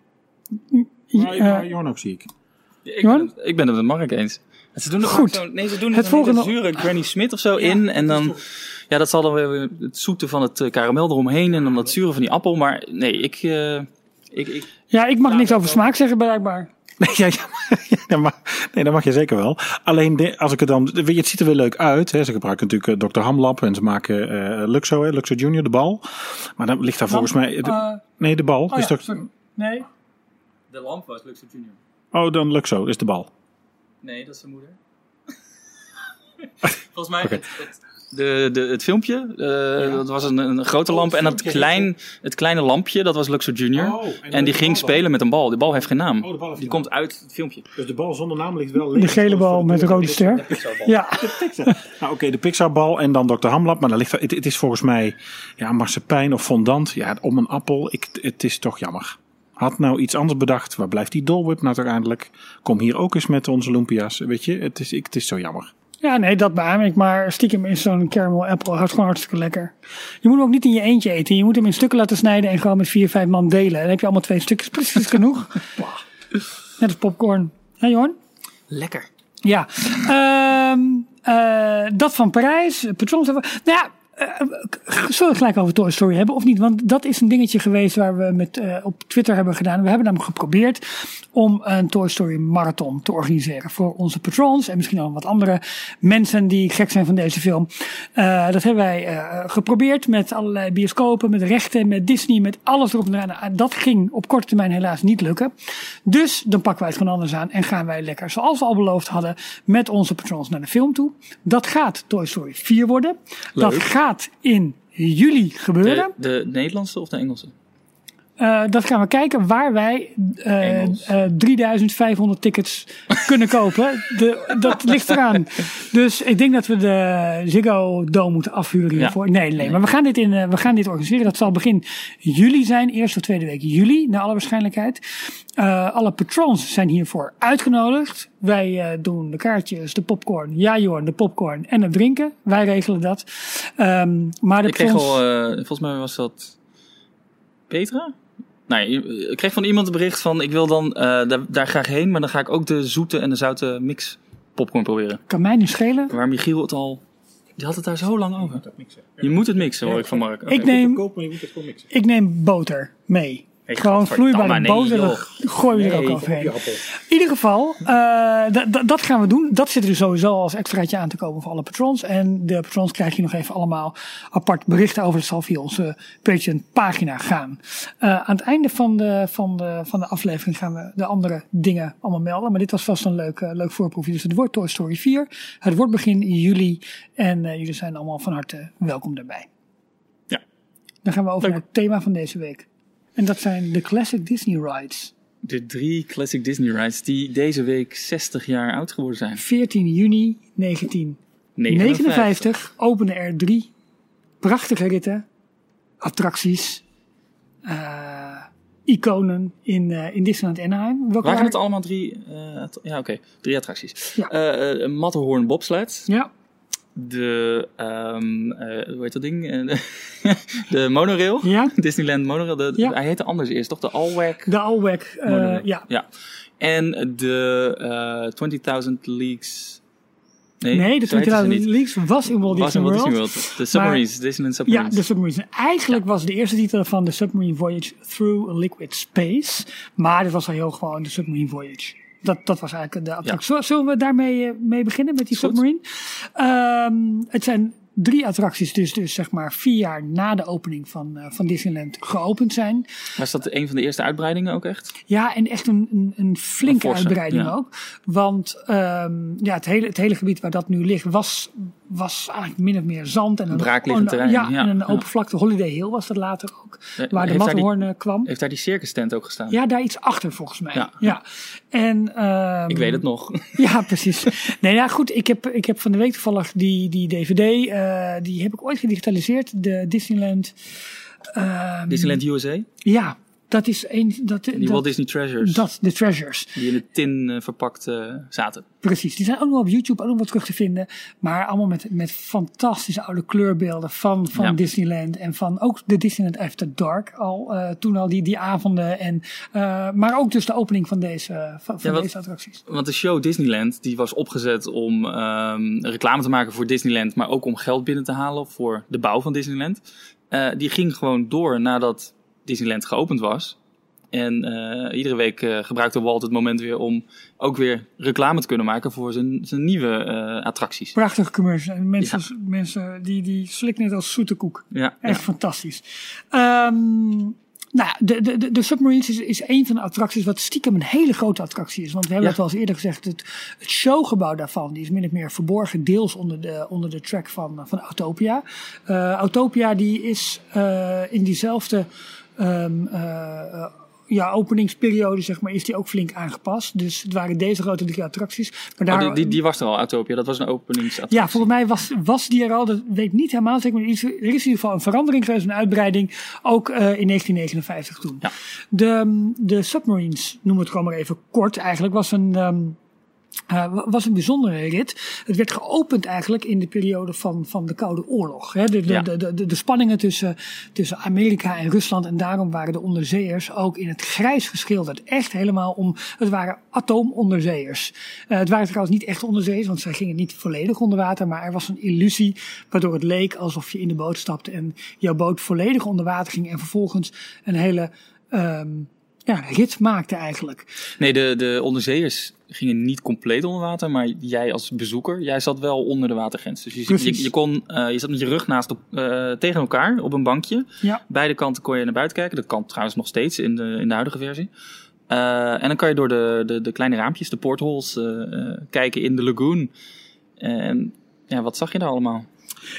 Speaker 4: Maar,
Speaker 2: eh,
Speaker 4: maar Jorn ook zie ik.
Speaker 3: Ik ben, het, ik ben het met Mark eens. Ze doen er
Speaker 2: Goed.
Speaker 3: Zo, nee, ze doen
Speaker 2: Het
Speaker 3: er hele
Speaker 2: volgende-
Speaker 3: zure Granny Smith of zo in. En dan, ja, dat zal dan weer het zoete van het eh, karamel eromheen. En dan dat zure van die appel. Maar nee, ik, eh, ik, ik
Speaker 2: Ja, ik mag niks over smaak zeggen blijkbaar.
Speaker 4: Nee, ja, ja, ja, dat mag, nee, dat mag je zeker wel. Alleen de, als ik het dan. Weet je, het ziet er weer leuk uit. Hè. Ze gebruiken natuurlijk eh, Dr. Hamlab en ze maken eh, Luxo, hè, Luxo Junior, de bal. Maar dan ligt daar volgens mij. de- nee, de bal.
Speaker 2: oh
Speaker 4: is
Speaker 2: ja,
Speaker 4: toch,
Speaker 2: sorry. Nee.
Speaker 3: De lamp was Luxe Junior.
Speaker 4: Oh, dan Luxo, is de bal.
Speaker 3: Nee, dat is zijn moeder. Volgens mij, het, het- de, de, het filmpje, eh, dat was een, een grote
Speaker 4: Oh,
Speaker 3: lamp.
Speaker 4: het
Speaker 3: En dat klein, het kleine lampje, dat was Luxor Junior.
Speaker 4: Oh, en
Speaker 3: die
Speaker 4: de
Speaker 3: ging
Speaker 4: bal dan?
Speaker 3: spelen met een bal. Die bal heeft geen naam.
Speaker 4: Oh, de bal heeft
Speaker 3: die komt uit het filmpje.
Speaker 4: Dus de bal zonder naam ligt wel
Speaker 2: De gele bal met de rode ster. Ja.
Speaker 4: Nou, oké, de Pixar-bal en dan Dr. Hamlab. Maar dan ligt het, het is volgens mij ja, marsepein of fondant. Ja, om een appel. Ik, het is toch jammer. Had nou iets anders bedacht. Waar blijft die Dole Whip nou toch eindelijk? Kom hier ook eens met onze Lumpia's. Weet je, het is, ik, het is zo jammer.
Speaker 2: ja, nee, dat beaam ik. Maar stiekem is zo'n caramel apple houdt gewoon hartstikke lekker. Je moet hem ook niet in je eentje eten. Je moet hem in stukken laten snijden en gewoon met vier, vijf man delen. Dan heb je allemaal twee stukjes. Precies genoeg. Net als popcorn. Ja, Jorn?
Speaker 3: Lekker.
Speaker 2: Ja, Ehm, eh, dat van Parijs. Patrons. Nou ja, zullen we het gelijk over Toy Story hebben of niet? Want dat is een dingetje geweest waar we met, eh, op Twitter hebben gedaan. We hebben namelijk geprobeerd om een Toy Story marathon te organiseren voor onze patrons en misschien ook wat andere mensen die gek zijn van deze film. Eh, dat hebben wij eh, geprobeerd met allerlei bioscopen, met rechten, met Disney, met alles erop en eraan. Nou, Dat ging op korte termijn helaas niet lukken. Dus dan pakken wij het gewoon anders aan en gaan wij lekker, zoals we al beloofd hadden, met onze patrons naar de film toe. Dat gaat Toy Story 4 worden. Dat gaat in juli gebeuren.
Speaker 3: De, de Nederlandse of de Engelse?
Speaker 2: Eh, dat gaan we kijken waar wij eh,
Speaker 3: Engels.
Speaker 2: eh, 3500 tickets kunnen kopen. De, dat ligt eraan. Dus ik denk dat we de Ziggo Dome moeten afhuren
Speaker 3: Ja.
Speaker 2: hiervoor. Nee, nee, maar we gaan, dit in, eh, we gaan dit organiseren. Dat zal begin juli zijn, eerste of tweede week juli, naar alle waarschijnlijkheid. Eh, alle patrons zijn hiervoor uitgenodigd. Wij eh, doen de kaartjes, de popcorn, ja Jorn, de popcorn en het drinken. Wij regelen dat. Ehm, maar de
Speaker 3: Ik kreeg al, eh, volgens mij was dat Petra? Nee, je- ik kreeg van iemand een bericht van ik wil dan eh, daar, daar graag heen, maar dan ga ik ook de zoete en de zoute mix popcorn proberen.
Speaker 2: kan mij niet schelen.
Speaker 3: Waar Michiel het al, die had het daar zo lang over. Je moet het mixen hoor ik van Mark.
Speaker 2: Ik neem,
Speaker 4: Koop, maar je moet het gewoon mixen.
Speaker 2: ik neem boter mee.
Speaker 3: Hey,
Speaker 2: Gewoon vloeibare boter, gooien we er ook overheen. In ieder geval, eh, d- dat gaan we doen. Dat zit er dus sowieso als extraatje aan te komen voor alle patrons. En de patrons krijg je nog even allemaal apart berichten over. Dat zal via onze Patreon pagina gaan. Eh, aan het einde van de, van, de, van de aflevering gaan we de andere dingen allemaal melden. Maar dit was vast een leuk, eh, leuk voorproefje. Dus het wordt Toy Story 4. Het wordt begin juli. En jullie zijn allemaal van harte welkom daarbij.
Speaker 3: Ja.
Speaker 2: Dan gaan we over naar het thema van deze week. En dat zijn de Classic Disney Rides.
Speaker 3: De drie classic Disney rides die deze week 60 jaar oud geworden zijn.
Speaker 2: 14 juni 1959 opende er drie prachtige ritten, attracties, eh, iconen in, eh, in Disneyland Anaheim. Welke
Speaker 3: Waren
Speaker 2: waren-
Speaker 3: het allemaal drie? att- ja, oké. Drie attracties.
Speaker 2: Ja.
Speaker 3: Matterhorn bobsled.
Speaker 2: Ja,
Speaker 3: De, ehm, eh, hoe heet dat ding? Eh, de monorail.
Speaker 2: ja,
Speaker 3: Disneyland monorail. De,
Speaker 2: Ja.
Speaker 3: Hij heette anders eerst, toch? De Allwag
Speaker 2: de Alweg. eh, ja.
Speaker 3: ja. En de eh 20.000 Leagues. Nee,
Speaker 2: Nee, de
Speaker 3: zo heette ze
Speaker 2: 20.000
Speaker 3: niet.
Speaker 2: Leagues was in Walt Disney World.
Speaker 3: World. De Submarines, Disneyland
Speaker 2: Ja,
Speaker 3: Submarines.
Speaker 2: de Submarines. Eigenlijk was de eerste titel van de Submarine Voyage Through Liquid Space. Maar dit was al heel gewoon de Submarine Voyage. Dat, dat was eigenlijk de attractie. Zullen- Zullen we daarmee eh, mee beginnen met die
Speaker 3: Goed.
Speaker 2: Submarine? Ehm, het zijn drie attracties, dus, dus zeg maar vier jaar na de opening van, eh, van Disneyland geopend zijn.
Speaker 3: Was dat een van de eerste uitbreidingen ook echt?
Speaker 2: Ja, en echt een, een, een flinke
Speaker 3: Een forse,
Speaker 2: uitbreiding
Speaker 3: ja.
Speaker 2: ook. Want ehm, ja, het, hele, het hele gebied waar dat nu ligt was, was eigenlijk min of meer zand. En een,
Speaker 3: Braakliggend terrein,
Speaker 2: Ja,
Speaker 3: ja,
Speaker 2: en een open vlakte. Holiday Hill was dat later ook.
Speaker 3: Eh,
Speaker 2: Waar de Matterhorn eh, kwam.
Speaker 3: heeft daar die circus tent ook gestaan?
Speaker 2: Ja, daar iets achter volgens mij. Ja.
Speaker 3: Ja.
Speaker 2: En, ehm,
Speaker 3: Ik weet het nog.
Speaker 2: Ja, precies. nee, ja, goed. Ik heb, ik heb van de week toevallig die, die DVD, eh, die heb ik ooit gedigitaliseerd. De Disneyland. ehm,
Speaker 3: Disneyland USA?
Speaker 2: Ja, dat is een. Dat,
Speaker 3: Die
Speaker 2: dat,
Speaker 3: Walt Disney Treasures.
Speaker 2: dat, de Treasures.
Speaker 3: Die in de tin eh, verpakt zaten.
Speaker 2: Precies, die zijn ook nog op YouTube ook nog wel terug te vinden. Maar allemaal met, met fantastische oude kleurbeelden van, van
Speaker 3: Ja.
Speaker 2: Disneyland. En van ook de Disneyland After Dark al. eh, toen al die, die avonden. En, eh, maar ook dus de opening van deze, van, van
Speaker 3: Ja, wat-
Speaker 2: deze attracties.
Speaker 3: Want de show Disneyland die was opgezet om ehm, reclame te maken voor Disneyland, maar ook om geld binnen te halen voor de bouw van Disneyland. Die ging gewoon door nadat Disneyland geopend was. En eh, iedere week eh, gebruikte Walt het moment weer om ook weer reclame te kunnen maken voor zijn, zijn nieuwe eh, attracties.
Speaker 2: Prachtige commercial. En mensen, mensen die, die slikken het als zoete koek.
Speaker 3: Ja,
Speaker 2: Echt
Speaker 3: ja.
Speaker 2: fantastisch. Ehm, nou, de, de, de, de Submarines is, is een van de attracties wat stiekem een hele grote attractie is. Want we hebben
Speaker 3: Ja.
Speaker 2: het al eens eerder gezegd, het, het showgebouw daarvan die is min of meer verborgen, deels onder de, onder de track van, van Autopia. Autopia die is in diezelfde ehm, eh, ja, openingsperiode, zeg maar, is die ook flink aangepast. Dus het waren deze grote drie attracties. Maar
Speaker 3: Oh,
Speaker 2: daar,
Speaker 3: die, die, die was er al, Autopia. Dat was een openingsattractie.
Speaker 2: ja, volgens mij was, was die er al. Dat weet ik niet helemaal zeker. Maar er is, er is in ieder geval een verandering geweest, een uitbreiding. Ook eh, in 1959 toen.
Speaker 3: Ja.
Speaker 2: De, de Submarines, noem het gewoon maar even kort eigenlijk, was een... ehm, eh, was een bijzondere rit. Het werd geopend eigenlijk in de periode van, van de Koude Oorlog. Hè? De, de,
Speaker 3: Ja.
Speaker 2: de, de, de spanningen tussen, tussen Amerika en Rusland. En daarom waren de onderzeeërs ook in het grijs geschilderd. Echt helemaal om. Het waren atoomonderzeeërs. Eh, het waren trouwens niet echt onderzeeërs, want zij gingen niet volledig onder water. Maar er was een illusie waardoor het leek alsof je in de boot stapte en jouw boot volledig onder water ging. En vervolgens een hele. ehm, ja, rit maakte eigenlijk.
Speaker 3: Nee, de, de onderzeeërs gingen niet compleet onder water, maar jij als bezoeker, jij zat wel onder de watergrens. Dus je, je, je, kon, eh, je zat met je rug naast op, eh, tegen elkaar op een bankje.
Speaker 2: Ja.
Speaker 3: Beide kanten kon je naar buiten kijken. Dat kan trouwens nog steeds in de, in de huidige versie. Eh, en dan kan je door de, de, de kleine raampjes, de portholes, kijken in de lagoon. En ja, wat zag je daar allemaal?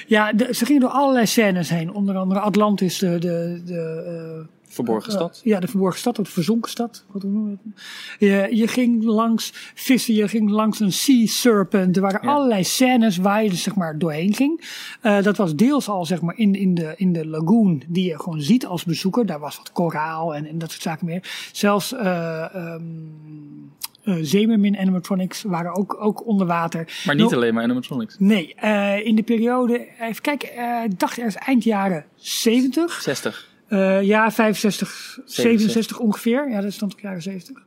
Speaker 2: Ja, de- ze gingen door allerlei scènes heen. Onder andere Atlantis, de, de, de,
Speaker 3: Verborgen stad.
Speaker 2: ja, de verborgen stad, of de verzonken stad. Wat noemen we het? Je, je ging langs vissen, je ging langs een sea serpent. Er waren
Speaker 3: Ja.
Speaker 2: allerlei scènes waar je dus, zeg maar doorheen ging. Eh, dat was deels al zeg maar in, in, de, in de lagoon die je gewoon ziet als bezoeker. Daar was wat koraal en, en dat soort zaken meer. Zelfs eh, Zeemermin animatronics waren ook, ook onder water.
Speaker 3: Maar niet
Speaker 2: No-
Speaker 3: alleen maar animatronics.
Speaker 2: Nee, in de periode, even kijken, ik dacht ergens eind jaren 70.
Speaker 3: 60.
Speaker 2: Eh, ja, 65, 67
Speaker 3: 67
Speaker 2: ongeveer. Ja, dat is dan toch jaren 70.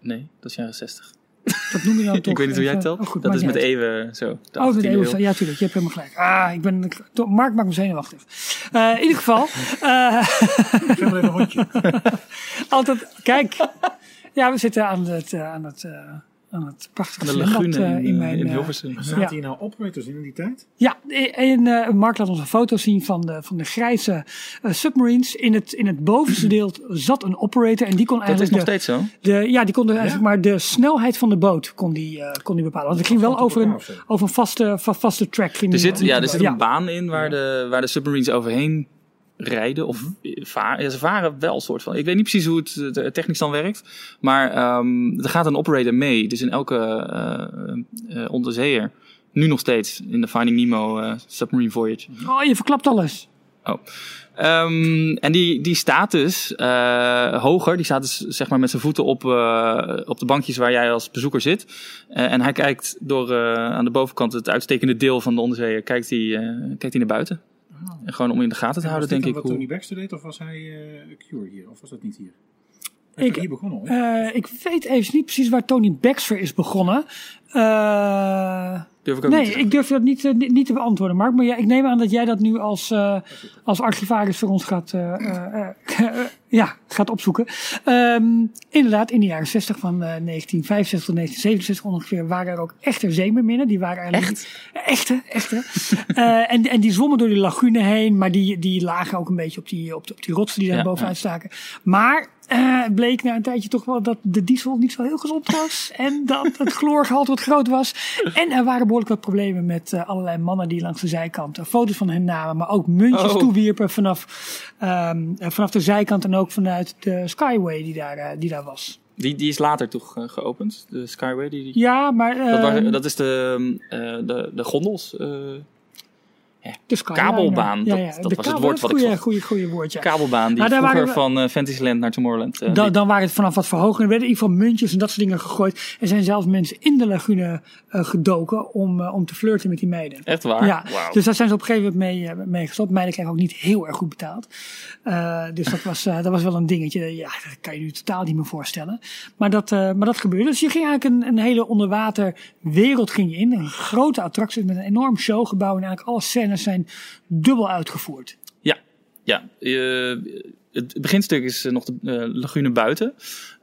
Speaker 3: Nee, dat is jaren 60.
Speaker 2: Dat noem je dan toch?
Speaker 3: ik weet niet hoe jij
Speaker 2: even-
Speaker 3: telt.
Speaker 2: Oh, goed,
Speaker 3: dat is met
Speaker 2: uit.
Speaker 3: Ewe zo.
Speaker 2: Oh, met
Speaker 3: 18e
Speaker 2: Eeuwen.
Speaker 3: eeuw.
Speaker 2: Ja, tuurlijk. Je hebt helemaal gelijk. Ah, ik ben... Mark maakt me zenuwachtig. Eh in ieder geval. eh,
Speaker 4: Ik heb alleen een hondje.
Speaker 2: altijd... Kijk. Ja, we zitten aan het, eh, aan het, eh, aan het prachtige
Speaker 3: De
Speaker 2: zwembad,
Speaker 3: lagune
Speaker 2: eh,
Speaker 3: in,
Speaker 2: in
Speaker 3: eh,
Speaker 2: mijn...
Speaker 3: in
Speaker 2: eh,
Speaker 3: Hilversum.
Speaker 4: Zaten
Speaker 2: Ja.
Speaker 4: hier nou operators in in die tijd?
Speaker 2: Ja, en eh, Mark laat ons een foto zien van de, van de grijze eh, submarines. In het, in het bovenste deel zat een operator en die kon
Speaker 3: Dat is
Speaker 2: eigenlijk
Speaker 3: nog
Speaker 2: de,
Speaker 3: steeds zo.
Speaker 2: de, ja, die kon de, eigenlijk maar de snelheid van de boot kon die, eh, kon die bepalen. Want het ging wel over een, over een vaste, va- vaste track. Ging
Speaker 3: Er
Speaker 2: die-
Speaker 3: zit, ja, er zit
Speaker 2: ja.
Speaker 3: een baan in waar de, waar de submarines overheen rijden. Of varen. Ja, ze varen wel soort van. Ik weet niet precies hoe het eh, technisch dan werkt. Maar ehm, er gaat een operator mee. Dus in elke eh, eh, onderzeeër. Nu nog steeds in de Finding Nemo eh, Submarine Voyage.
Speaker 2: Oh, je verklapt alles.
Speaker 3: Oh. Ehm, en die, die staat dus eh, hoger. Die staat dus zeg maar met zijn voeten op, eh, op de bankjes waar jij als bezoeker zit. Eh, en hij kijkt door eh, aan de bovenkant het uitstekende deel van de onderzeeër. Kijkt hij, eh, kijkt hij naar buiten. En gewoon om in de gaten te
Speaker 4: En
Speaker 3: houden,
Speaker 4: was
Speaker 3: denk ik.
Speaker 4: wat
Speaker 3: Hoe...
Speaker 4: Tony Baxter deed of was hij eh Cure hier? Of was dat niet hier?
Speaker 2: Ik-
Speaker 4: hier begonnen hoor.
Speaker 2: Eh, ik weet even niet precies waar Tony Baxter is begonnen. Eh,
Speaker 3: Durf ik ook niet te
Speaker 2: nee, ik durf dat niet, eh, niet, niet te beantwoorden, Mark. Maar ja, ik neem aan dat jij dat nu als, eh, als archivaris voor ons gaat, eh, eh, eh, ja, gaat opzoeken. Ehm, inderdaad, in de jaren 60 van eh, 1965 tot 1967 ongeveer waren er ook echte zeemerminnen. Die waren er
Speaker 3: Echt?
Speaker 2: Echte, echte. Eh, en, en die zwommen door die lagune heen, maar die, die lagen ook een beetje op die, op de, op die rotsen die daar
Speaker 3: Ja,
Speaker 2: bovenuit
Speaker 3: ja.
Speaker 2: staken. Maar eh, het bleek na een tijdje toch wel dat de diesel niet zo heel gezond was. En dat het chloorgehalte groot was. En er waren behoorlijk wat problemen met eh, allerlei mannen die langs de zijkant eh, foto's van hen namen. Maar ook muntjes
Speaker 3: Oh.
Speaker 2: toewierpen vanaf, ehm, eh, vanaf de zijkant en ook vanuit de Skyway die daar, die daar was.
Speaker 3: Die, die is later toch geopend, de Skyway. Die, die...
Speaker 2: Ja, maar...
Speaker 3: Dat,
Speaker 2: ehm,
Speaker 3: dat is de, eh, de, de gondels. Kabelbaan,
Speaker 2: Ja,
Speaker 3: dat-
Speaker 2: ja,
Speaker 3: was het woord wat ik
Speaker 2: goeie,
Speaker 3: zocht.
Speaker 2: goeie, goeie woordje.
Speaker 3: kabelbaan die vroeger
Speaker 2: waren we-
Speaker 3: van eh, Fantasyland naar Tomorrowland eh,
Speaker 2: Dan, dan waren het vanaf wat verhogen. Er werden in ieder geval muntjes en dat soort dingen gegooid. Er zijn zelfs mensen in de lagune eh, gedoken om, om te flirten met die meiden.
Speaker 3: Echt waar?
Speaker 2: Ja, dus daar zijn ze op een gegeven moment mee, mee gestopt. Meiden kregen ook niet heel erg goed betaald. Dus dat was, dat was wel een dingetje. Ja, dat kan je nu totaal niet meer voorstellen. Maar dat, maar dat gebeurde. Dus je ging eigenlijk een, een hele onderwater wereld ging je in. Een grote attractie met een enorm showgebouw. En eigenlijk alle scènes zijn dubbel uitgevoerd.
Speaker 3: Ja, ja. eh, het beginstuk is eh, nog de eh, lagune buiten.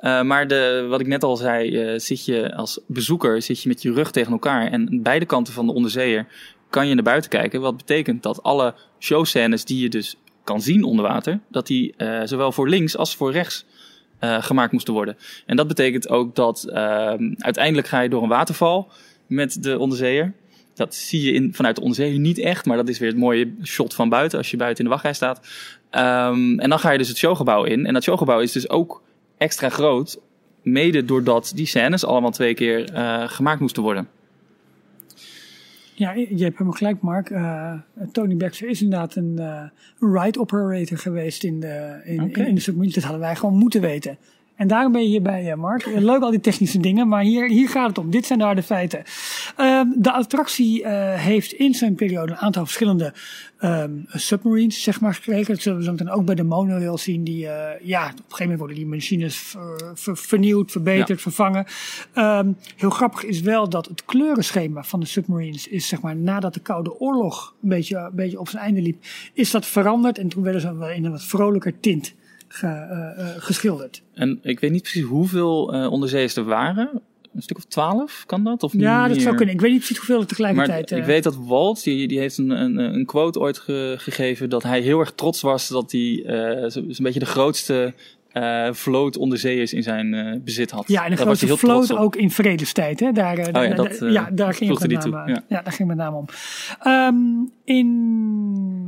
Speaker 3: Maar de, wat ik net al zei, zit je als bezoeker zit je met je rug tegen elkaar. En beide kanten van de onderzeeër kan je naar buiten kijken. Wat betekent dat alle showscènes die je dus kan zien onder water, dat die zowel voor links als voor rechts gemaakt moesten worden. En dat betekent ook dat eh, uiteindelijk ga je door een waterval met de onderzeeër. Dat zie je in, vanuit de onderzeeër niet echt, maar dat is weer het mooie shot van buiten als je buiten in de wachtrij staat. Ehm, en dan ga je dus het showgebouw in. En dat showgebouw is dus ook extra groot, mede doordat die scènes allemaal twee keer eh, gemaakt moesten worden.
Speaker 2: Ja, je hebt helemaal gelijk, Mark. Eh, Tony Baxter is inderdaad een, een ride operator geweest in de, in, in de submarine. Dat hadden wij gewoon moeten weten. En daarom ben je hierbij, eh, Mark. Eh, Leuk al die technische dingen, maar hier, hier gaat het om. Dit zijn de harde feiten. Ehm, de attractie eh, heeft in zijn periode een aantal verschillende ehm, submarines zeg maar, gekregen. Dat zullen we zo meteen ook bij de monorail zien. Die, ja, op een gegeven moment worden die machines ver- ver- vernieuwd, verbeterd,
Speaker 3: Ja.
Speaker 2: vervangen. Ehm, heel grappig is wel dat het kleurenschema van de submarines is, zeg maar, nadat de Koude Oorlog een beetje, een beetje op zijn einde liep, is dat veranderd. En toen werden ze wel in een wat vrolijker tint ge- eh, eh, geschilderd.
Speaker 3: En ik weet niet precies hoeveel eh onderzeeërs er waren. Een stuk of twaalf, kan dat? Of
Speaker 2: Ja, dat zou kunnen. Ik weet niet precies hoeveel er
Speaker 3: Maar
Speaker 2: tegelijkertijd...
Speaker 3: ik
Speaker 2: eh,
Speaker 3: weet dat Walt, die, die heeft een, een, een quote ooit ge- gegeven dat hij heel erg trots was dat hij zo- zo'n beetje de grootste vloot onderzeeërs in zijn bezit had.
Speaker 2: Ja, en de
Speaker 3: Daar
Speaker 2: grootste
Speaker 3: heel trots
Speaker 2: vloot ook in vredestijd. Hè? Daar,
Speaker 3: ja, dat,
Speaker 2: daar- ja, daar ging het met name,
Speaker 3: ja.
Speaker 2: ja. daar ging het met name om. Ehm, in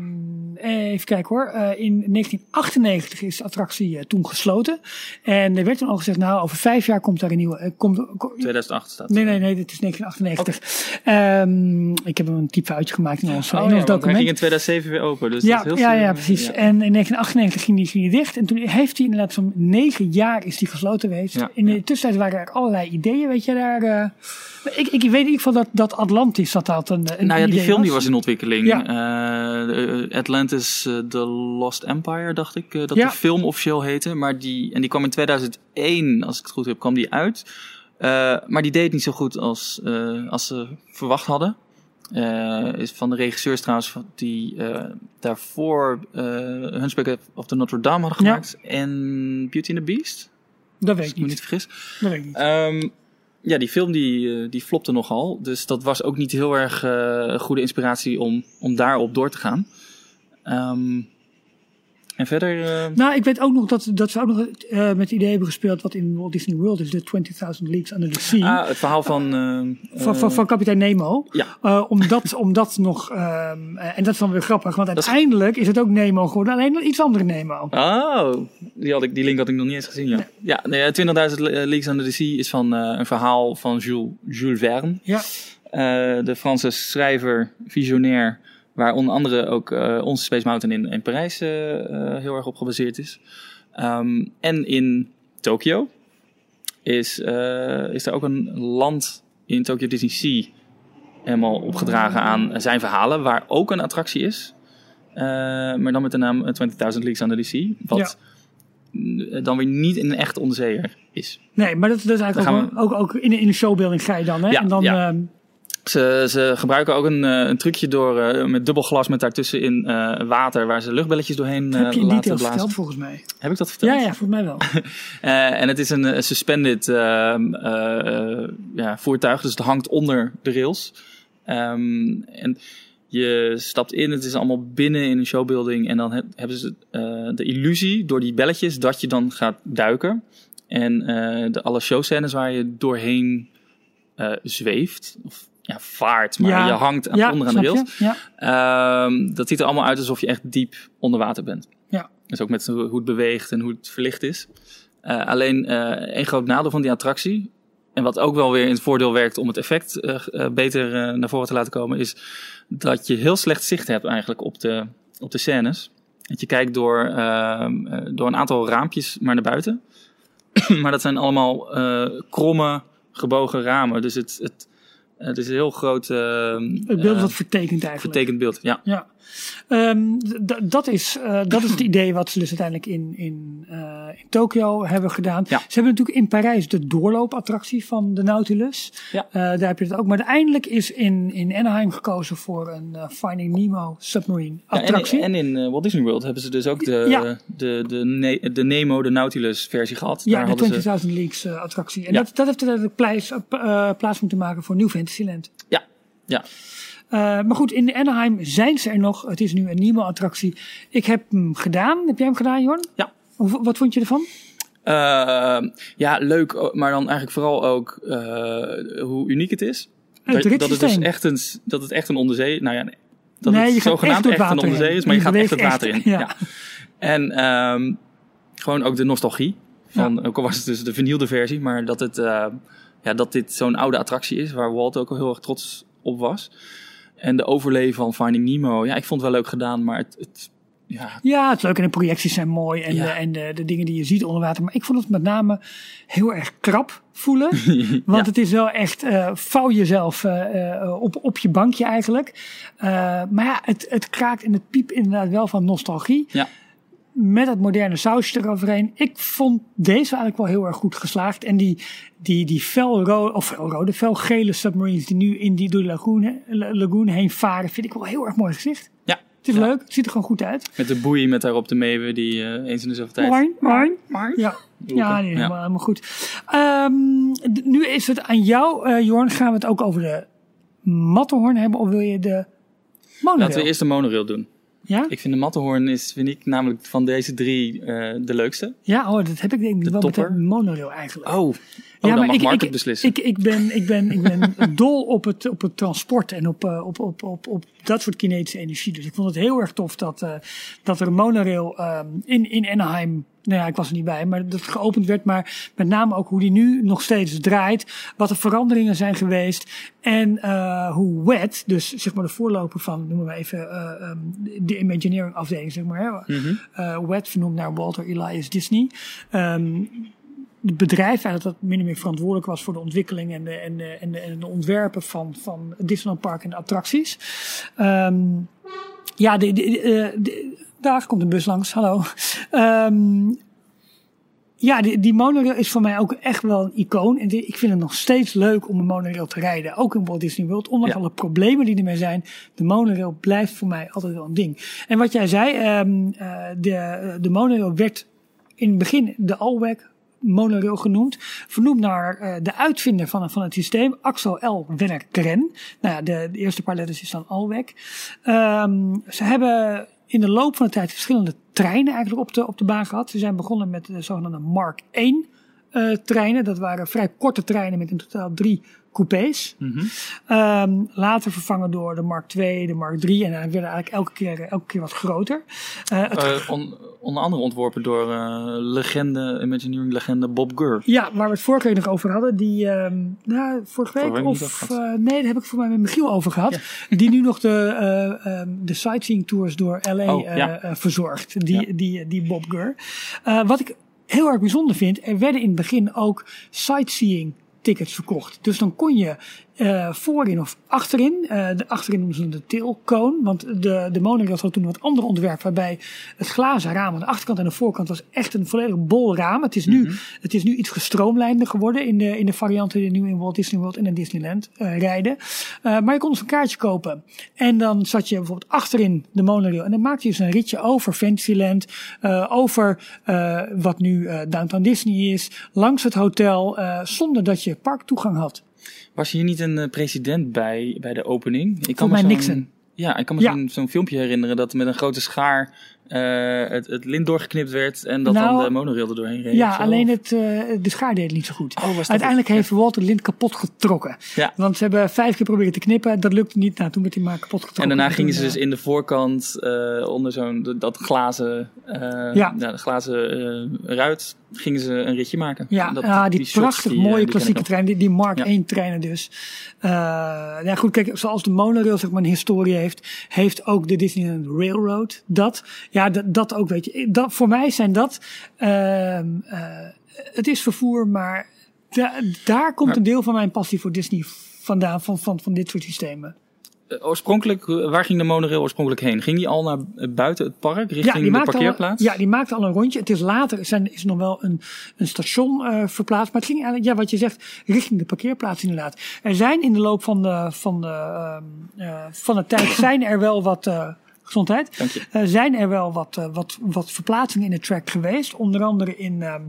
Speaker 2: even kijken hoor. Eh, in 1998 is de attractie eh, toen gesloten. En er werd toen al gezegd, nou, over vijf jaar komt daar een nieuwe. eh, komt, ko-
Speaker 3: 2008 staat.
Speaker 2: nee, nee, nee, dit is 1998. Ehm, ik heb een typfoutje gemaakt in ons,
Speaker 3: Oh,
Speaker 2: in
Speaker 3: ja, hij ging in 2007 weer open. Dus
Speaker 2: Ja,
Speaker 3: dat is heel
Speaker 2: ja, ja, precies.
Speaker 3: Ja.
Speaker 2: En in 1998 ging die, ging die dicht. En toen heeft hij inderdaad zo'n negen jaar is die gesloten geweest.
Speaker 3: Ja,
Speaker 2: in de tussentijd waren er allerlei ideeën, weet je daar. Eh, ik, ik weet in ieder geval dat, dat Atlantis dat dat een, een
Speaker 3: Nou ja, die film die was in ontwikkeling.
Speaker 2: Ja.
Speaker 3: Eh, de- Atlantis eh, The Lost Empire, dacht ik, eh, dat
Speaker 2: Ja.
Speaker 3: de film officieel heette. Maar die, en die kwam in 2001, als ik het goed heb, kwam die uit. Eh, maar die deed niet zo goed als, eh, als ze verwacht hadden. Eh, is van de regisseurs trouwens die eh, daarvoor eh Hunchback of the Notre Dame hadden
Speaker 2: Ja.
Speaker 3: gemaakt. En Beauty and the Beast,
Speaker 2: Dat weet
Speaker 3: als
Speaker 2: ik
Speaker 3: ik me
Speaker 2: niet.
Speaker 3: niet vergis.
Speaker 2: Dat weet ik niet.
Speaker 3: Ehm, ja, die film die, eh, die flopte nogal. Dus dat was ook niet heel erg eh, goede inspiratie om, om daarop door te gaan. Ehm, en verder... eh,
Speaker 2: Nou, ik weet ook nog dat, dat ze ook nog eh, met het idee hebben gespeeld wat in Walt Disney World is, de 20.000 Leagues Under the Sea.
Speaker 3: ah, het verhaal van... eh,
Speaker 2: van, van, van kapitein Nemo.
Speaker 3: Ja.
Speaker 2: Eh, om, dat, om dat nog. ehm, eh, en dat is dan weer grappig, want uiteindelijk is het ook Nemo geworden, alleen een iets andere Nemo.
Speaker 3: Oh, die, had ik, die link had ik nog niet eens gezien, ja. Ja, nee, eh, 20.000 Leagues Under the Sea is van een verhaal van Jules, Jules Verne.
Speaker 2: Ja,
Speaker 3: de Franse schrijver, visionair, waar onder andere ook eh, onze Space Mountain in, in Parijs eh, eh, heel erg op gebaseerd is. Ehm, en in Tokio is, is er ook een land in Tokyo Disney Sea helemaal opgedragen aan zijn verhalen, waar ook een attractie is. Maar dan met de naam eh, 20.000 Leagues Under the Sea. Wat dan weer niet een echt onderzeeër is.
Speaker 2: nee, maar dat, dat is eigenlijk ook, ook, ook in, de- in de showbuilding ga je dan. Hè?
Speaker 3: Ja,
Speaker 2: en dan,
Speaker 3: ja.
Speaker 2: ehm,
Speaker 3: Ze, ze gebruiken ook een, eh, een trucje door eh, met dubbel glas met daartussen in eh, water waar ze luchtbelletjes doorheen eh,
Speaker 2: heb je
Speaker 3: laten
Speaker 2: details
Speaker 3: blazen.
Speaker 2: verteld volgens mij.
Speaker 3: Heb ik dat verteld?
Speaker 2: Ja, ja, volgens mij wel.
Speaker 3: Eh, en het is een eh, suspended eh, eh, ja, voertuig, dus het hangt onder de rails. Ehm, en je stapt in, het is allemaal binnen in een showbuilding. En dan heb- hebben ze eh, de illusie door die belletjes dat je dan gaat duiken. En eh, de, alle showscènes waar je doorheen eh, zweeft, of ja, vaart, maar
Speaker 2: Ja.
Speaker 3: je hangt aan,
Speaker 2: ja,
Speaker 3: onder aan de rails.
Speaker 2: Ja.
Speaker 3: Ehm, dat ziet er allemaal uit alsof je echt diep onder water bent.
Speaker 2: Ja.
Speaker 3: Dus ook met hoe het beweegt en hoe het verlicht is. Eh, alleen eh één groot nadeel van die attractie, en wat ook wel weer in het voordeel werkt om het effect eh, beter naar voren te laten komen, is dat je heel slecht zicht hebt eigenlijk op de, op de scènes. Dat je kijkt door, ehm, eh, door een aantal raampjes maar naar buiten. maar dat zijn allemaal kromme, gebogen ramen. Dus het, het, het is een heel groot ehm,
Speaker 2: Het beeld
Speaker 3: eh,
Speaker 2: wat vertekend eigenlijk.
Speaker 3: vertekend beeld. Ja.
Speaker 2: Ja, Ehm, dat, is, eh, dat is het idee wat ze dus uiteindelijk in, in, eh, in Tokio hebben gedaan.
Speaker 3: Ja.
Speaker 2: Ze hebben natuurlijk in Parijs de doorloopattractie van de Nautilus.
Speaker 3: Ja.
Speaker 2: Eh, daar heb je het ook. Maar uiteindelijk is in, in Anaheim gekozen voor een Finding Nemo submarine
Speaker 3: Ja, en,
Speaker 2: attractie.
Speaker 3: en in Walt Disney World hebben ze dus ook de, de, de, Ne- de Nemo, de Nautilus versie gehad.
Speaker 2: ja,
Speaker 3: Daar
Speaker 2: de
Speaker 3: hadden
Speaker 2: 20.000
Speaker 3: ze,
Speaker 2: Leagues attractie. En
Speaker 3: Ja.
Speaker 2: dat, dat heeft uiteindelijk plaats, plaats moeten maken voor New Fantasyland.
Speaker 3: ja, ja.
Speaker 2: Eh, maar goed, in Anaheim zijn ze er nog. Het is nu een Nemo-attractie. Ik heb hem gedaan. Heb jij hem gedaan, Jorn?
Speaker 3: Ja.
Speaker 2: Hoe- Wat vond je ervan?
Speaker 3: Eh, ja, leuk, o- maar dan eigenlijk vooral ook eh, hoe uniek het is.
Speaker 2: Het
Speaker 3: dat, dat, het dus echt een, dat het echt een onderzee... Nou ja, nee, dat
Speaker 2: Nee,
Speaker 3: het zogenaamd
Speaker 2: echt
Speaker 3: een onderzee is, maar je,
Speaker 2: Je
Speaker 3: gaat echt het water
Speaker 2: echt,
Speaker 3: in.
Speaker 2: ja.
Speaker 3: Ja. En ehm, gewoon ook de nostalgie. Van, Ook al was het dus de vernielde versie, maar dat, het, eh, ja, dat dit zo'n oude attractie is... waar Walt ook al heel erg trots op was. En de overleven van Finding Nemo, ja, ik vond het wel leuk gedaan, maar het... het ja,
Speaker 2: Ja, het is leuk en de projecties zijn mooi en,
Speaker 3: Ja.
Speaker 2: de, en de, de dingen die je ziet onder water. Maar ik vond het met name heel erg krap voelen. Want
Speaker 3: Ja.
Speaker 2: het is wel echt, eh vouw jezelf eh, eh, op, op je bankje eigenlijk. Maar ja, het, het kraakt en het piept inderdaad wel van nostalgie.
Speaker 3: ja.
Speaker 2: Met het moderne sausje eroverheen. Ik vond deze eigenlijk wel heel erg goed geslaagd. En die, die, die felrode, of felrode, felgele submarines die nu in die door de lagoon, lagoon heen varen, vind ik wel heel erg mooi gezicht.
Speaker 3: ja.
Speaker 2: Het is
Speaker 3: Ja.
Speaker 2: leuk, het ziet er gewoon goed uit.
Speaker 3: Met de boei met daarop de meeuwen die eh, eens in de zoveel tijd...
Speaker 2: Mooi, mooi. Ja, ja, nee,
Speaker 3: Ja.
Speaker 2: helemaal, helemaal goed. Ehm, d- nu is het aan jou, eh Jorn. Gaan we het ook over de Matterhorn hebben of wil je de monorail?
Speaker 3: Laten we eerst de monorail doen.
Speaker 2: Ja?
Speaker 3: Ik vind de Matterhorn is, vind ik namelijk van deze drie eh, de leukste.
Speaker 2: Ja, oh, dat heb ik denk ik wel met de monorail eigenlijk.
Speaker 3: Oh, oh dan mag
Speaker 2: ik,
Speaker 3: Mark
Speaker 2: ik,
Speaker 3: het beslissen.
Speaker 2: Ik, ik ben, ik ben, ik ben dol op het, op het transport en op, eh, op, op, op, op dat soort kinetische energie. Dus ik vond het heel erg tof dat, eh, dat er een monorail ehm, in, in Anaheim, nou ja, ik was er niet bij, maar dat geopend werd. Maar met name ook hoe die nu nog steeds draait. Wat de veranderingen zijn geweest. En eh, hoe WET, dus zeg maar de voorloper van, noemen we even, eh, ehm, de Imagineering afdeling, zeg maar. Hè?
Speaker 3: Mhm.
Speaker 2: WET vernoemd naar Walter Elias Disney. Ehm, het bedrijf eigenlijk dat min of meer verantwoordelijk was voor de ontwikkeling en de, en de, en de, en de ontwerpen van, van het Disneyland Park en de attracties. Ehm, ja, de, de, de- de- daar komt een bus langs, hallo. Ehm, ja, die, die monorail is voor mij ook echt wel een icoon. En die- ik vind het nog steeds leuk om een monorail te rijden. Ook in Walt Disney World. Ondanks
Speaker 3: Ja.
Speaker 2: alle problemen die ermee zijn. De monorail blijft voor mij altijd wel een ding. En wat jij zei, ehm, eh, de, de monorail werd in het begin de Alweg monorail genoemd. Vernoemd naar eh, de uitvinder van, van het systeem, Axel L. Werkren. Nou ja, de, de eerste paar letters is dan Alweg. Ehm, ze hebben in de loop van de tijd verschillende treinen eigenlijk op de, op de baan gehad. Ze zijn begonnen met de zogenaamde Mark 1 eh, treinen. Dat waren vrij korte treinen met in totaal drie coupés.
Speaker 3: Mhm.
Speaker 2: Ehm, later vervangen door de Mark 2, de Mark 3 en dan werden eigenlijk elke keer, elke keer wat groter. Eh, het
Speaker 3: Eh, on- onder andere ontworpen door eh, legende, Imagineering legende Bob Gurr.
Speaker 2: Ja, waar we het vorige week nog over hadden. Die, ehm nou, vorige week of... eh, nee, daar heb ik voor mij met Michiel over gehad. Die nu nog de, eh, ehm, de sightseeing tours door L.A.
Speaker 3: Oh,
Speaker 2: eh,
Speaker 3: ja.
Speaker 2: eh, verzorgt. Die,
Speaker 3: Ja.
Speaker 2: die, die Bob Gurr. Eh, wat ik heel erg bijzonder vind. Er werden in het begin ook sightseeing tickets verkocht. Dus dan kon je eh, voorin of achterin, eh, de achterin noemen ze de tailcone, want de, de monorail had toen een wat ander ontwerp waarbij het glazen raam aan de achterkant en de voorkant was echt een volledig bol raam. Het is nu, het is nu iets gestroomlijnder geworden in de, in de varianten die nu in Walt Disney World en in Disneyland eh, rijden. Maar je kon dus een kaartje kopen en dan zat je bijvoorbeeld achterin de monorail en dan maakte je dus een ritje over Fantasyland, over wat nu Downtown Disney is, langs het hotel, zonder dat je parktoegang had.
Speaker 3: Was hier niet een eh, president bij, bij de opening? Ik
Speaker 2: Volgens
Speaker 3: me
Speaker 2: mij Nixon.
Speaker 3: Ja, ik kan me
Speaker 2: Ja.
Speaker 3: zo'n zo'n filmpje herinneren dat met een grote schaar eh, het, het lint doorgeknipt werd en dat
Speaker 2: Nou,
Speaker 3: dan de monorail er doorheen reed.
Speaker 2: Ja,
Speaker 3: zo.
Speaker 2: alleen het, eh, de schaar deed het niet zo goed.
Speaker 3: Oh,
Speaker 2: Uiteindelijk heeft Walter Lint kapot getrokken.
Speaker 3: Ja.
Speaker 2: Want ze hebben vijf keer proberen te knippen, dat lukte niet. Nou, toen werd hij maar kapot getrokken.
Speaker 3: En daarna gingen ze
Speaker 2: eh,
Speaker 3: dus in de voorkant eh, onder zo'n dat glazen, eh,
Speaker 2: Ja.
Speaker 3: ja. de glazen eh, ruit gingen ze een ritje maken.
Speaker 2: Ja,
Speaker 3: dat-
Speaker 2: ja die, prachtig
Speaker 3: die, eh,
Speaker 2: mooie klassieke trein, die, die Mark
Speaker 3: Ja.
Speaker 2: 1 treinen dus. Eh ja goed, kijk, zoals de monorail zeg maar een historie heeft, heeft ook de Disneyland Railroad dat. Ja, dat, ook weet je. Dat, voor mij zijn dat, ehm, eh, het is vervoer, maar da- daar komt een deel van mijn passie voor Disney vandaan, van, van, van dit soort systemen.
Speaker 3: Eh, Oorspronkelijk, eh, waar ging de monorail oorspronkelijk heen? Ging die al naar buiten het park, richting de parkeerplaats?
Speaker 2: Al, ja, die maakte al een rondje. Het is later zijn, is nog wel een, een station verplaatst. Maar het ging eigenlijk, ja, wat je zegt, richting de parkeerplaats inderdaad. Er zijn in de loop van de, van de, ehm, eh, van de tijd zijn er wel wat. Gezondheid.
Speaker 3: Dank je.
Speaker 2: Eh, zijn er wel wat, eh, wat, wat verplaatsingen in de track geweest. Onder andere in. ehm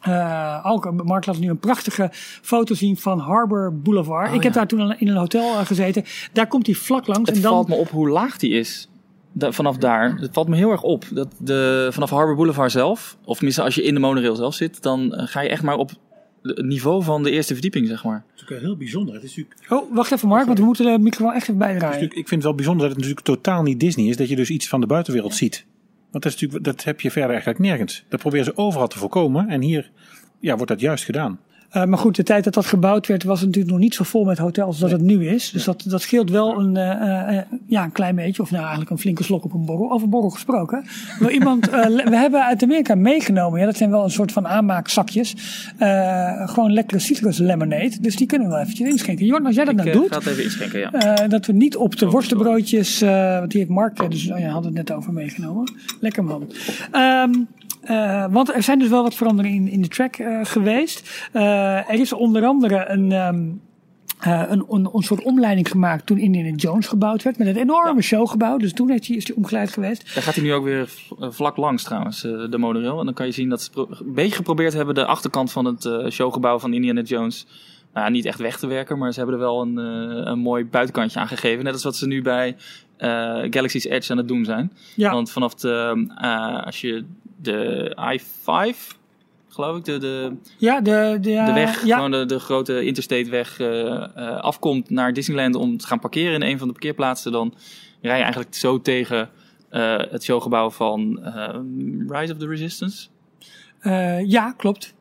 Speaker 2: eh, ook, Mark laat nu een prachtige foto zien van Harbor Boulevard.
Speaker 3: Oh,
Speaker 2: ik heb
Speaker 3: ja.
Speaker 2: daar toen in een hotel gezeten. Daar komt hij vlak langs.
Speaker 3: Het
Speaker 2: en dan,
Speaker 3: valt me op hoe laag die is. Da- vanaf daar. Het valt me heel erg op. Dat de, vanaf Harbor Boulevard zelf, of tenminste als je in de monorail zelf zit, dan ga je echt maar op het niveau van de eerste verdieping, zeg maar.
Speaker 4: Dat is natuurlijk heel bijzonder. Het is natuurlijk,
Speaker 2: Oh, wacht even Mark, want we moeten de microfoon echt even
Speaker 4: het
Speaker 2: bijdraaien.
Speaker 4: ik vind het wel bijzonder dat het natuurlijk totaal niet Disney is. Dat je dus iets van de buitenwereld ziet. Want dat, is natuurlijk, dat heb je verder eigenlijk nergens. Dat proberen ze overal te voorkomen. En hier ja, wordt dat juist gedaan.
Speaker 2: Eh, maar goed, de tijd dat dat gebouwd werd, was het natuurlijk nog niet zo vol met hotels als dat het nu is. Dus dat, dat scheelt wel een, eh, eh, ja, een klein beetje, of nou eigenlijk een flinke slok op een borrel. Over borrel gesproken. Wel iemand, we hebben uit Amerika meegenomen, ja, dat zijn wel een soort van aanmaakzakjes. Gewoon lekkere citrus lemonade. Dus die kunnen we wel eventjes inschenken. Jorn, als jij dat
Speaker 3: Ik
Speaker 2: nou doet.
Speaker 3: ga het even inschenken, ja.
Speaker 2: Dat we niet op de worstenbroodjes, want die heeft Mark, dus oh ja, hadden het net over meegenomen. Lekker man. Ehm, eh, want er zijn dus wel wat veranderingen in, in de track eh, geweest. Eh, er is onder andere een, ehm, eh, een, een, een soort omleiding gemaakt toen Indiana Jones gebouwd werd. Met een enorme showgebouw. Dus toen heeft hij, is hij omgeleid geweest.
Speaker 3: Daar gaat hij nu ook weer vlak langs trouwens, de monorail. En dan kan je zien dat ze een beetje geprobeerd hebben de achterkant van het showgebouw van Indiana Jones nou, niet echt weg te werken, maar ze hebben er wel een, een mooi buitenkantje aan gegeven. Net als wat ze nu bij Galaxy's Edge aan het doen zijn.
Speaker 2: Ja.
Speaker 3: Want vanaf de, als je de i5, geloof ik, de, de,
Speaker 2: Ja, de, de,
Speaker 3: de weg,
Speaker 2: ja,
Speaker 3: gewoon de, de grote interstate weg eh, eh, afkomt naar Disneyland om te gaan parkeren in een van de parkeerplaatsen, dan rij je eigenlijk zo tegen eh, het showgebouw van eh, Rise of the Resistance.
Speaker 2: eh, ja, klopt.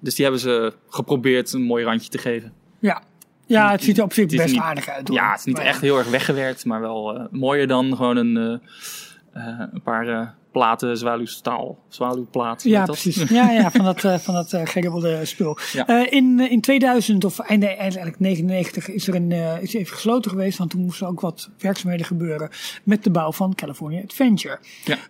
Speaker 3: Dus die hebben ze geprobeerd een mooi randje te geven.
Speaker 2: Ja. ja, het ziet er op zich best
Speaker 3: niet-
Speaker 2: aardig uit. Hoor.
Speaker 3: Ja, het is niet echt heel erg weggewerkt, maar wel eh, mooier dan gewoon een, eh, eh, een paar eh, platen zwaluwstaal, zwaluwplaat.
Speaker 2: Ja, precies. Ja, ja, van dat, eh, van dat eh geribbelde spul.
Speaker 3: Ja.
Speaker 2: Eh, in, in 2000 of einde eigenlijk 99 is er een, is even gesloten geweest, want toen moesten ook wat werkzaamheden gebeuren met de bouw van California Adventure.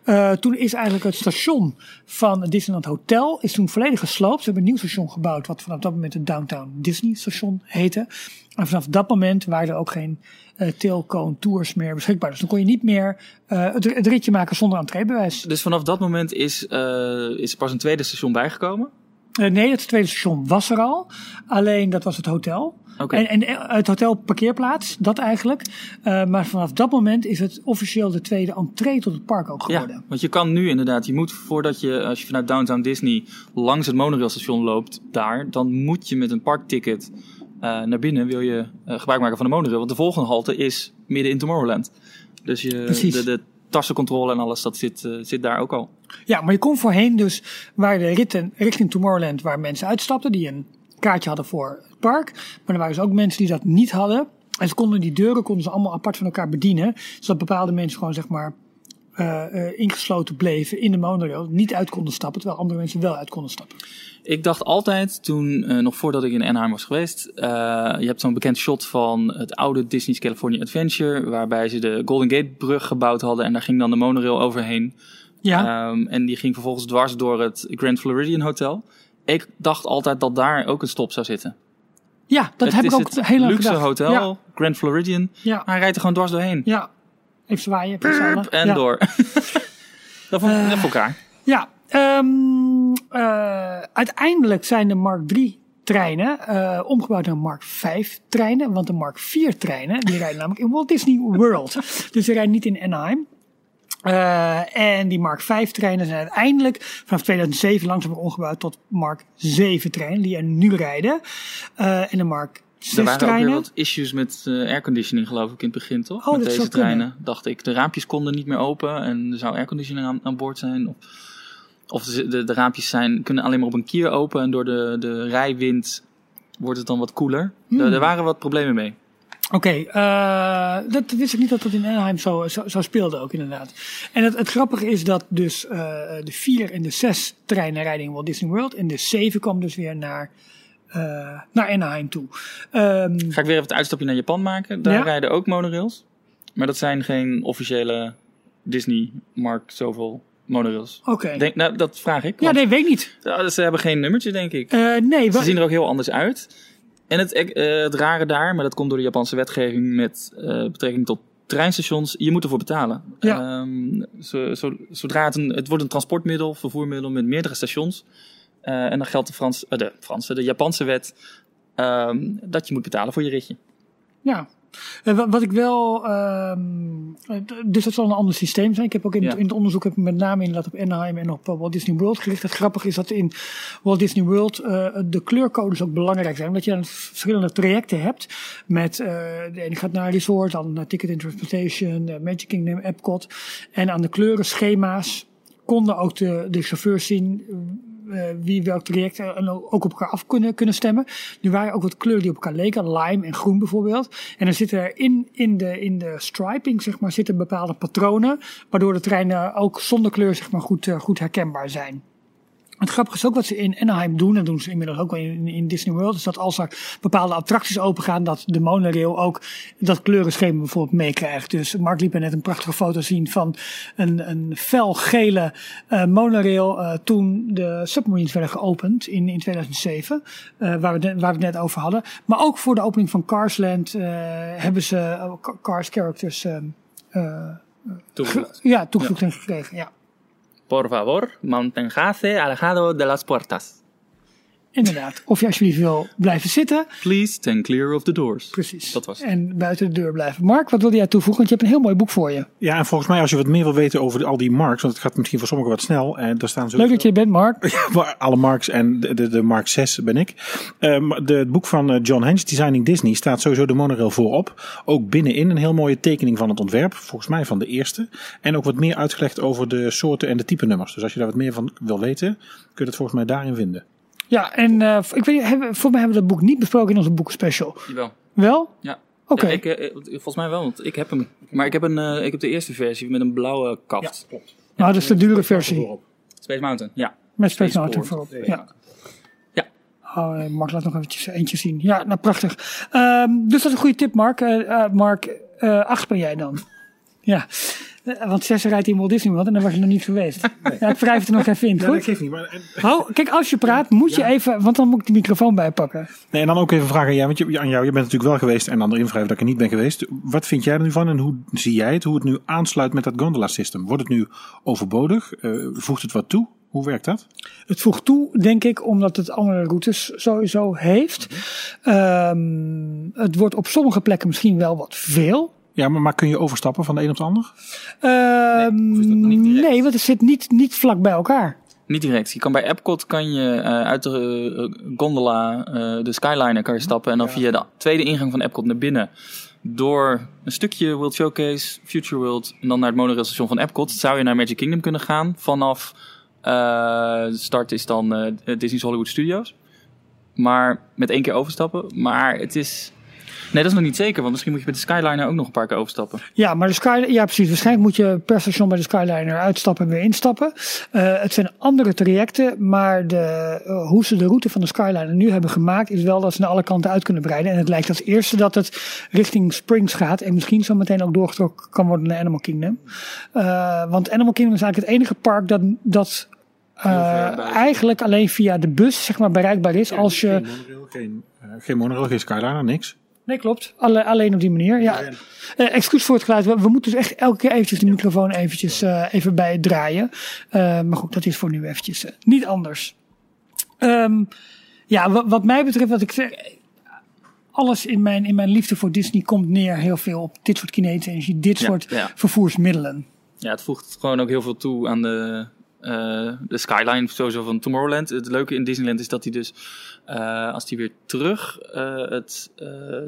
Speaker 3: Ja.
Speaker 2: Toen is eigenlijk het station van het Disneyland Hotel is toen volledig gesloopt. Ze hebben een nieuw station gebouwd, wat vanaf dat moment het Downtown Disney Station heette. En vanaf dat moment waren er ook geen eh tailcone tours meer beschikbaar. Dus dan kon je niet meer eh, het, het ritje maken zonder entreebewijs.
Speaker 3: Dus vanaf dat moment is, eh, is er pas een tweede station bijgekomen.
Speaker 2: Nee, het tweede station was er al. Alleen dat was het hotel. En, en het hotel parkeerplaats, dat eigenlijk. Maar vanaf dat moment is het officieel de tweede entree tot het park ook geworden.
Speaker 3: Ja, want je kan nu inderdaad, je moet voordat je, als je vanuit Downtown Disney langs het monorailstation loopt daar, dan moet je met een parkticket naar binnen, wil je eh, gebruik maken van de monorail. Want de volgende halte is midden in Tomorrowland. Dus je,
Speaker 2: Precies.
Speaker 3: de, de tassencontrole en alles, dat zit, eh, zit daar ook al.
Speaker 2: Ja, maar je kon voorheen dus waar de ritten richting Tomorrowland waar mensen uitstapten die een kaartje hadden voor het park. Maar er waren dus ook mensen die dat niet hadden. En ze konden die deuren konden ze allemaal apart van elkaar bedienen. Zodat bepaalde mensen gewoon zeg maar eh, eh, ingesloten bleven in de monorail. Niet uit konden stappen, terwijl andere mensen wel uit konden stappen.
Speaker 3: Ik dacht altijd, toen, eh, nog voordat ik in Anaheim was geweest, eh, je hebt zo'n bekend shot van het oude Disney's California Adventure, waarbij ze de Golden Gate brug gebouwd hadden en daar ging dan de monorail overheen.
Speaker 2: Ja,
Speaker 3: Ehm, en die ging vervolgens dwars door het Grand Floridian Hotel. Ik dacht altijd dat daar ook een stop zou zitten.
Speaker 2: ja dat
Speaker 3: het
Speaker 2: heb ik ook heel lang
Speaker 3: luxe
Speaker 2: gedacht.
Speaker 3: hotel,
Speaker 2: Ja,
Speaker 3: Grand Floridian.
Speaker 2: ja,
Speaker 3: Maar hij rijdt er gewoon dwars doorheen.
Speaker 2: ja. Even zwaaien. zalen.
Speaker 3: En
Speaker 2: ja.
Speaker 3: door. dat vond ik net voor elkaar.
Speaker 2: Ja, ehm, eh, uiteindelijk zijn de Mark III treinen eh, omgebouwd naar Mark V treinen. Want de Mark IV treinen, die rijden namelijk in Walt Disney World. dus die rijden niet in Anaheim. Eh, en die Mark V treinen zijn uiteindelijk vanaf 2007 langzaam omgebouwd tot Mark 7 treinen. Die er nu rijden. Eh, en de Mark 6
Speaker 3: Er waren ook weer wat issues met eh, airconditioning geloof ik in het begin, toch?
Speaker 2: Oh,
Speaker 3: met deze
Speaker 2: kunnen.
Speaker 3: treinen, dacht ik. De raampjes konden niet meer open en er zou airconditioning aan, aan boord zijn. Of, of de, de, de raampjes zijn, kunnen alleen maar op een kier open en door de, de rijwind wordt het dan wat koeler.
Speaker 2: Hmm.
Speaker 3: Er, er waren wat problemen mee.
Speaker 2: Oké, eh, dat wist ik niet dat dat in Anaheim zo, zo, zo speelde ook inderdaad. En het, het grappige is dat dus eh, de 4 en de 6 treinen rijden in Walt Disney World. En de 7 kwam dus weer naar, naar Anaheim toe. Ehm,
Speaker 3: Ga ik weer even het uitstapje naar Japan maken. Daar
Speaker 2: Ja.
Speaker 3: rijden ook monorails. Maar dat zijn geen officiële Disney Mark zoveel monorails.
Speaker 2: Oké.
Speaker 3: Nou, dat vraag ik.
Speaker 2: Ja, nee, weet ik niet.
Speaker 3: Ze hebben geen nummertje, denk ik.
Speaker 2: Eh, nee,
Speaker 3: Ze zien er ook heel anders uit. En het, eh, het rare daar, maar dat komt door de Japanse wetgeving met eh, betrekking tot treinstations, je moet ervoor betalen.
Speaker 2: Ja.
Speaker 3: Ehm, zo, zo- zodra het een, het wordt een transportmiddel, vervoermiddel met meerdere stations. Eh, en dan geldt de, Frans, eh, de Franse, de Japanse wet, ehm, dat je moet betalen voor je ritje.
Speaker 2: Ja. Eh, wa- wat ik wel, ehm, eh, dus dat zal een ander systeem zijn. Ik heb ook in, het,
Speaker 3: Ja.
Speaker 2: in het onderzoek heb ik met name inderdaad op Anaheim en op Walt Disney World gericht. Het grappige is dat in Walt Disney World de kleurcodes ook belangrijk zijn. Omdat je dan verschillende trajecten hebt. Met, eh, de ene gaat naar Resort, dan naar Ticket and Transportation, Magic Kingdom, Epcot. En aan de kleurenschema's konden ook de, de chauffeurs zien wie welk traject eh, ook op elkaar af kunnen, kunnen stemmen. Nu waren ook wat kleuren die op elkaar leken, lime en groen bijvoorbeeld. En dan zitten er in, in, de, in de striping, zeg maar, zitten bepaalde patronen, waardoor de treinen ook zonder kleur, zeg maar, goed, eh, goed herkenbaar zijn. Het grappige is ook wat ze in Anaheim doen, en doen ze inmiddels ook wel in, in Disney World, is dat als er bepaalde attracties opengaan, dat de monorail ook dat kleurenschema bijvoorbeeld meekrijgt. Dus Mark liet me net een prachtige foto zien van een, een felgele eh monorail eh, toen de submarines werden geopend in, in 2007, eh, waar, we net, waar we het net over hadden. Maar ook voor de opening van Carsland hebben ze Ca- Cars characters
Speaker 3: Toegevoegd.
Speaker 2: ja, toegevoegd en gekregen. Ja.
Speaker 3: Por favor, manténgase alejado de las puertas.
Speaker 2: Inderdaad. Of je alsjeblieft wil blijven zitten.
Speaker 3: Please stand clear of the doors.
Speaker 2: Precies.
Speaker 3: Dat was het.
Speaker 2: En buiten de deur blijven. Mark, wat wilde jij toevoegen? Want je hebt een heel mooi boek voor je.
Speaker 4: Ja, en volgens mij als je wat meer wil weten over al die marks, want het gaat misschien voor sommigen wat snel. En daar staan
Speaker 2: Leuk dat je er bent, Mark.
Speaker 4: Ja, alle Marks en de, de, de Mark 6 ben ik. Um, de, het boek van eh, John Hench, Designing Disney, staat sowieso de monorail voorop. Ook binnenin een heel mooie tekening van het ontwerp. Volgens mij van de eerste. En ook wat meer uitgelegd over de soorten en de type nummers. Dus als je daar wat meer van wil weten, kun je dat volgens mij daarin vinden.
Speaker 2: Ja, en uh, ik weet, hebben, voor mij hebben we dat boek niet besproken in onze boekenspecial.
Speaker 3: Jawel.
Speaker 2: Wel?
Speaker 3: Ja.
Speaker 2: Oké.
Speaker 3: Ja, ik, eh, volgens mij wel, want ik heb hem. Maar ik heb, een, uh, ik heb de eerste versie met een blauwe kaft.
Speaker 4: klopt.
Speaker 2: Nou, dat is de dure versie.
Speaker 3: Space Mountain, ja.
Speaker 2: Met Space
Speaker 3: Space
Speaker 2: Mountain voorop. Ja.
Speaker 3: Ja.
Speaker 2: Oh, eh, Mark laat nog eventjes eentje zien. Ja, nou prachtig. Um, dus dat is een goede tip, Mark. Uh, Mark, uh, acht ben jij dan. Ja. Uh, want zes rijdt in Walt Disney World en dan was je nog niet geweest. Nee. Ja, ik wrijf het er nog even in,
Speaker 4: Ja,
Speaker 2: goed?
Speaker 4: dat geeft niet. Maar,
Speaker 2: Oh, kijk, als je praat, moet je even, want dan moet ik de microfoon bijpakken.
Speaker 4: nee, en dan ook even vragen aan jou, want je, aan jou, je bent natuurlijk wel geweest en dan erin wrijven dat ik er niet ben geweest. Wat vind jij er nu van en hoe zie jij het, hoe het nu aansluit met dat gondola system? Wordt het nu overbodig? Uh, voegt het wat toe? Hoe werkt dat?
Speaker 2: Het voegt toe, denk ik, omdat het andere routes sowieso heeft. Um, het wordt op sommige plekken misschien wel wat veel.
Speaker 4: Ja, maar, maar kun je overstappen van de een op de ander?
Speaker 2: Um,
Speaker 3: Nee, niet
Speaker 2: nee, want het zit niet, niet vlak bij elkaar.
Speaker 3: Niet direct. Je kan bij Epcot kan je uh, uit de uh, gondola, uh, de Skyliner, kan je stappen en dan ja. via de tweede ingang van Epcot naar binnen. Door een stukje World Showcase, Future World en dan naar het monorailstation van Epcot zou je naar Magic Kingdom kunnen gaan. Vanaf uh, de start is dan uh, Disney's Hollywood Studios. Maar met één keer overstappen. Maar het is. Nee, dat is nog niet zeker, want misschien moet je bij de Skyliner ook nog een paar keer overstappen.
Speaker 2: Ja, maar de Skyliner, ja precies. Waarschijnlijk moet je per station bij de Skyliner uitstappen en weer instappen. Uh, het zijn andere trajecten, maar de, uh, hoe ze de route van de Skyliner nu hebben gemaakt, is wel dat ze naar alle kanten uit kunnen breiden. En het lijkt als eerste dat het richting Springs gaat en misschien zo meteen ook doorgetrokken kan worden naar Animal Kingdom. Uh, want Animal Kingdom is eigenlijk het enige park dat, dat uh, eigenlijk alleen via de bus zeg maar, bereikbaar is.
Speaker 4: Ja,
Speaker 2: als je...
Speaker 4: Geen monorail, geen, uh, geen, monorail, geen Skyliner, niks.
Speaker 2: Nee, klopt. Alle, alleen op die manier. Ja. Uh, excuus voor het geluid. We, we, moeten dus echt elke keer eventjes de microfoon eventjes, uh, even bij draaien. Uh, maar goed, dat is voor nu eventjes niet anders. Um, ja, wat, wat, mij betreft, wat ik zeg. Alles in mijn, in mijn liefde voor Disney komt neer heel veel op dit soort kinetische energie, dit
Speaker 3: Ja,
Speaker 2: soort
Speaker 3: ja.
Speaker 2: vervoersmiddelen.
Speaker 3: Ja, het voegt gewoon ook heel veel toe aan de, uh, de skyline sowieso van Tomorrowland. Het leuke in Disneyland is dat hij dus, uh, als hij weer terug uh, het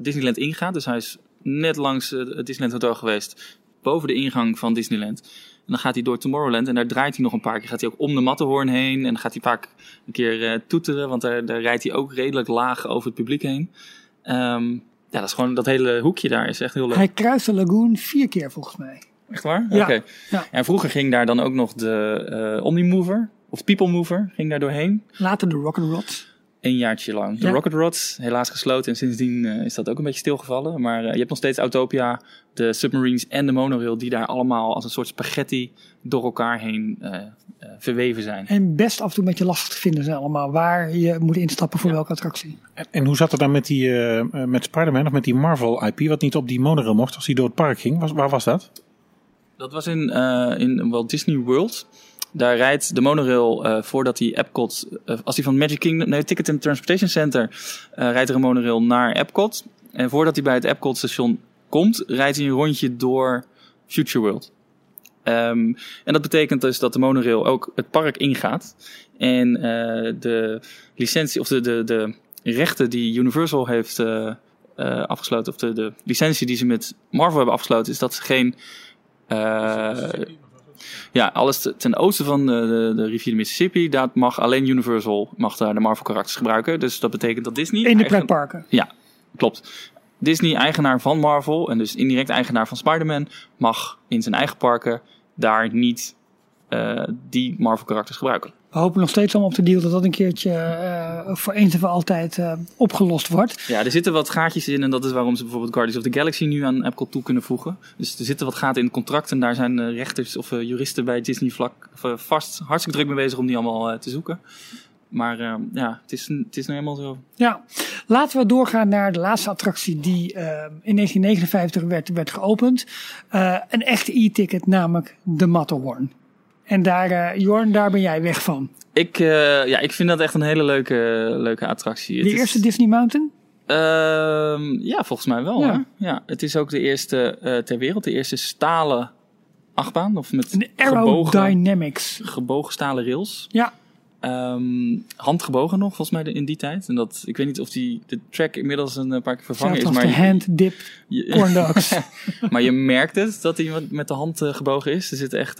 Speaker 3: Disneyland ingaat, dus hij is net langs het Disneyland Hotel geweest, boven de ingang van Disneyland. En dan gaat hij door Tomorrowland en daar draait hij nog een paar keer. Gaat hij ook om de Matterhorn heen en dan gaat hij vaak een keer toeteren, want daar, daar rijdt hij ook redelijk laag over het publiek heen. Um, ja, dat is gewoon dat hele hoekje daar is echt heel leuk.
Speaker 2: Hij kruist de lagoon vier keer volgens mij.
Speaker 3: Echt waar?
Speaker 2: Ja.
Speaker 3: Okay.
Speaker 2: ja.
Speaker 3: En vroeger ging daar dan ook nog de uh, Omnimover, of de People Mover, ging daar doorheen.
Speaker 2: Later de Rocket Rod.
Speaker 3: Een jaartje lang. De
Speaker 2: Ja.
Speaker 3: Rocket Rods, helaas gesloten en sindsdien uh, is dat ook een beetje stilgevallen. Maar uh, je hebt nog steeds Autopia, de Submarines en de Monorail die daar allemaal als een soort spaghetti door elkaar heen uh, verweven zijn.
Speaker 2: En best af en toe een beetje lastig te vinden zijn allemaal. Waar je moet instappen voor welke attractie.
Speaker 4: En, en hoe zat het dan met, die, uh, met Spider-Man of met die Marvel IP, wat niet op die monorail mocht als hij door het park ging? Was, waar was dat?
Speaker 3: Dat was in, uh, in Walt Disney World. Daar rijdt de monorail uh, voordat hij Epcot, uh, als hij van Magic Kingdom, nee, Ticket and Transportation Center, rijdt er een monorail naar Epcot. En voordat hij bij het Epcot station komt, rijdt hij een rondje door Future World. Um, en dat betekent dus dat de monorail ook het park ingaat. En de licentie, of de, de, de rechten die Universal heeft afgesloten, of de, de licentie die ze met Marvel hebben afgesloten, is dat ze geen ja, alles ten oosten van de, de, rivier de Mississippi, dat mag alleen Universal mag daar de Marvel karakters gebruiken. Dus dat betekent dat Disney...
Speaker 2: In de pretparken.
Speaker 3: Ja, klopt. Disney, eigenaar van Marvel en dus indirect eigenaar van Spider-Man, mag in zijn eigen parken daar niet uh, die Marvel karakters gebruiken.
Speaker 2: We hopen nog steeds allemaal op de deal dat dat een keertje uh, voor eens en voor altijd uh, opgelost wordt.
Speaker 3: Ja, er zitten wat gaatjes in en dat is waarom ze bijvoorbeeld Guardians of the Galaxy nu aan Epcot toe kunnen voegen. Dus er zitten wat gaten in het contract en daar zijn uh, rechters of juristen bij Disney vlak vast hartstikke druk mee bezig om die allemaal te zoeken. Maar ja, het is, het is nou helemaal zo.
Speaker 2: Ja, laten we doorgaan naar de laatste attractie die in 1959 werd, werd geopend. een echte e-ticket, namelijk de Matterhorn. En daar, eh, Jorn, daar ben jij weg van.
Speaker 3: Ik, eh, ja, ik vind dat echt een hele leuke, leuke attractie. Het
Speaker 2: De
Speaker 3: is-
Speaker 2: eerste Disney Mountain?
Speaker 3: Ehm, ja, volgens mij wel.
Speaker 2: Ja.
Speaker 3: Het is ook de eerste eh, ter wereld, de eerste stalen achtbaan. Of met
Speaker 2: De
Speaker 3: gebogen,
Speaker 2: Aerodynamics.
Speaker 3: gebogen stalen rails.
Speaker 2: Ja,
Speaker 3: Ehm, handgebogen nog, volgens mij in die tijd. En dat, ik weet niet of die, de track inmiddels een paar keer vervangen
Speaker 2: zelfs
Speaker 3: is. Maar
Speaker 2: de hand dip corn dogs.
Speaker 3: maar je merkt het dat hij met- de hand gebogen is. Er zit echt.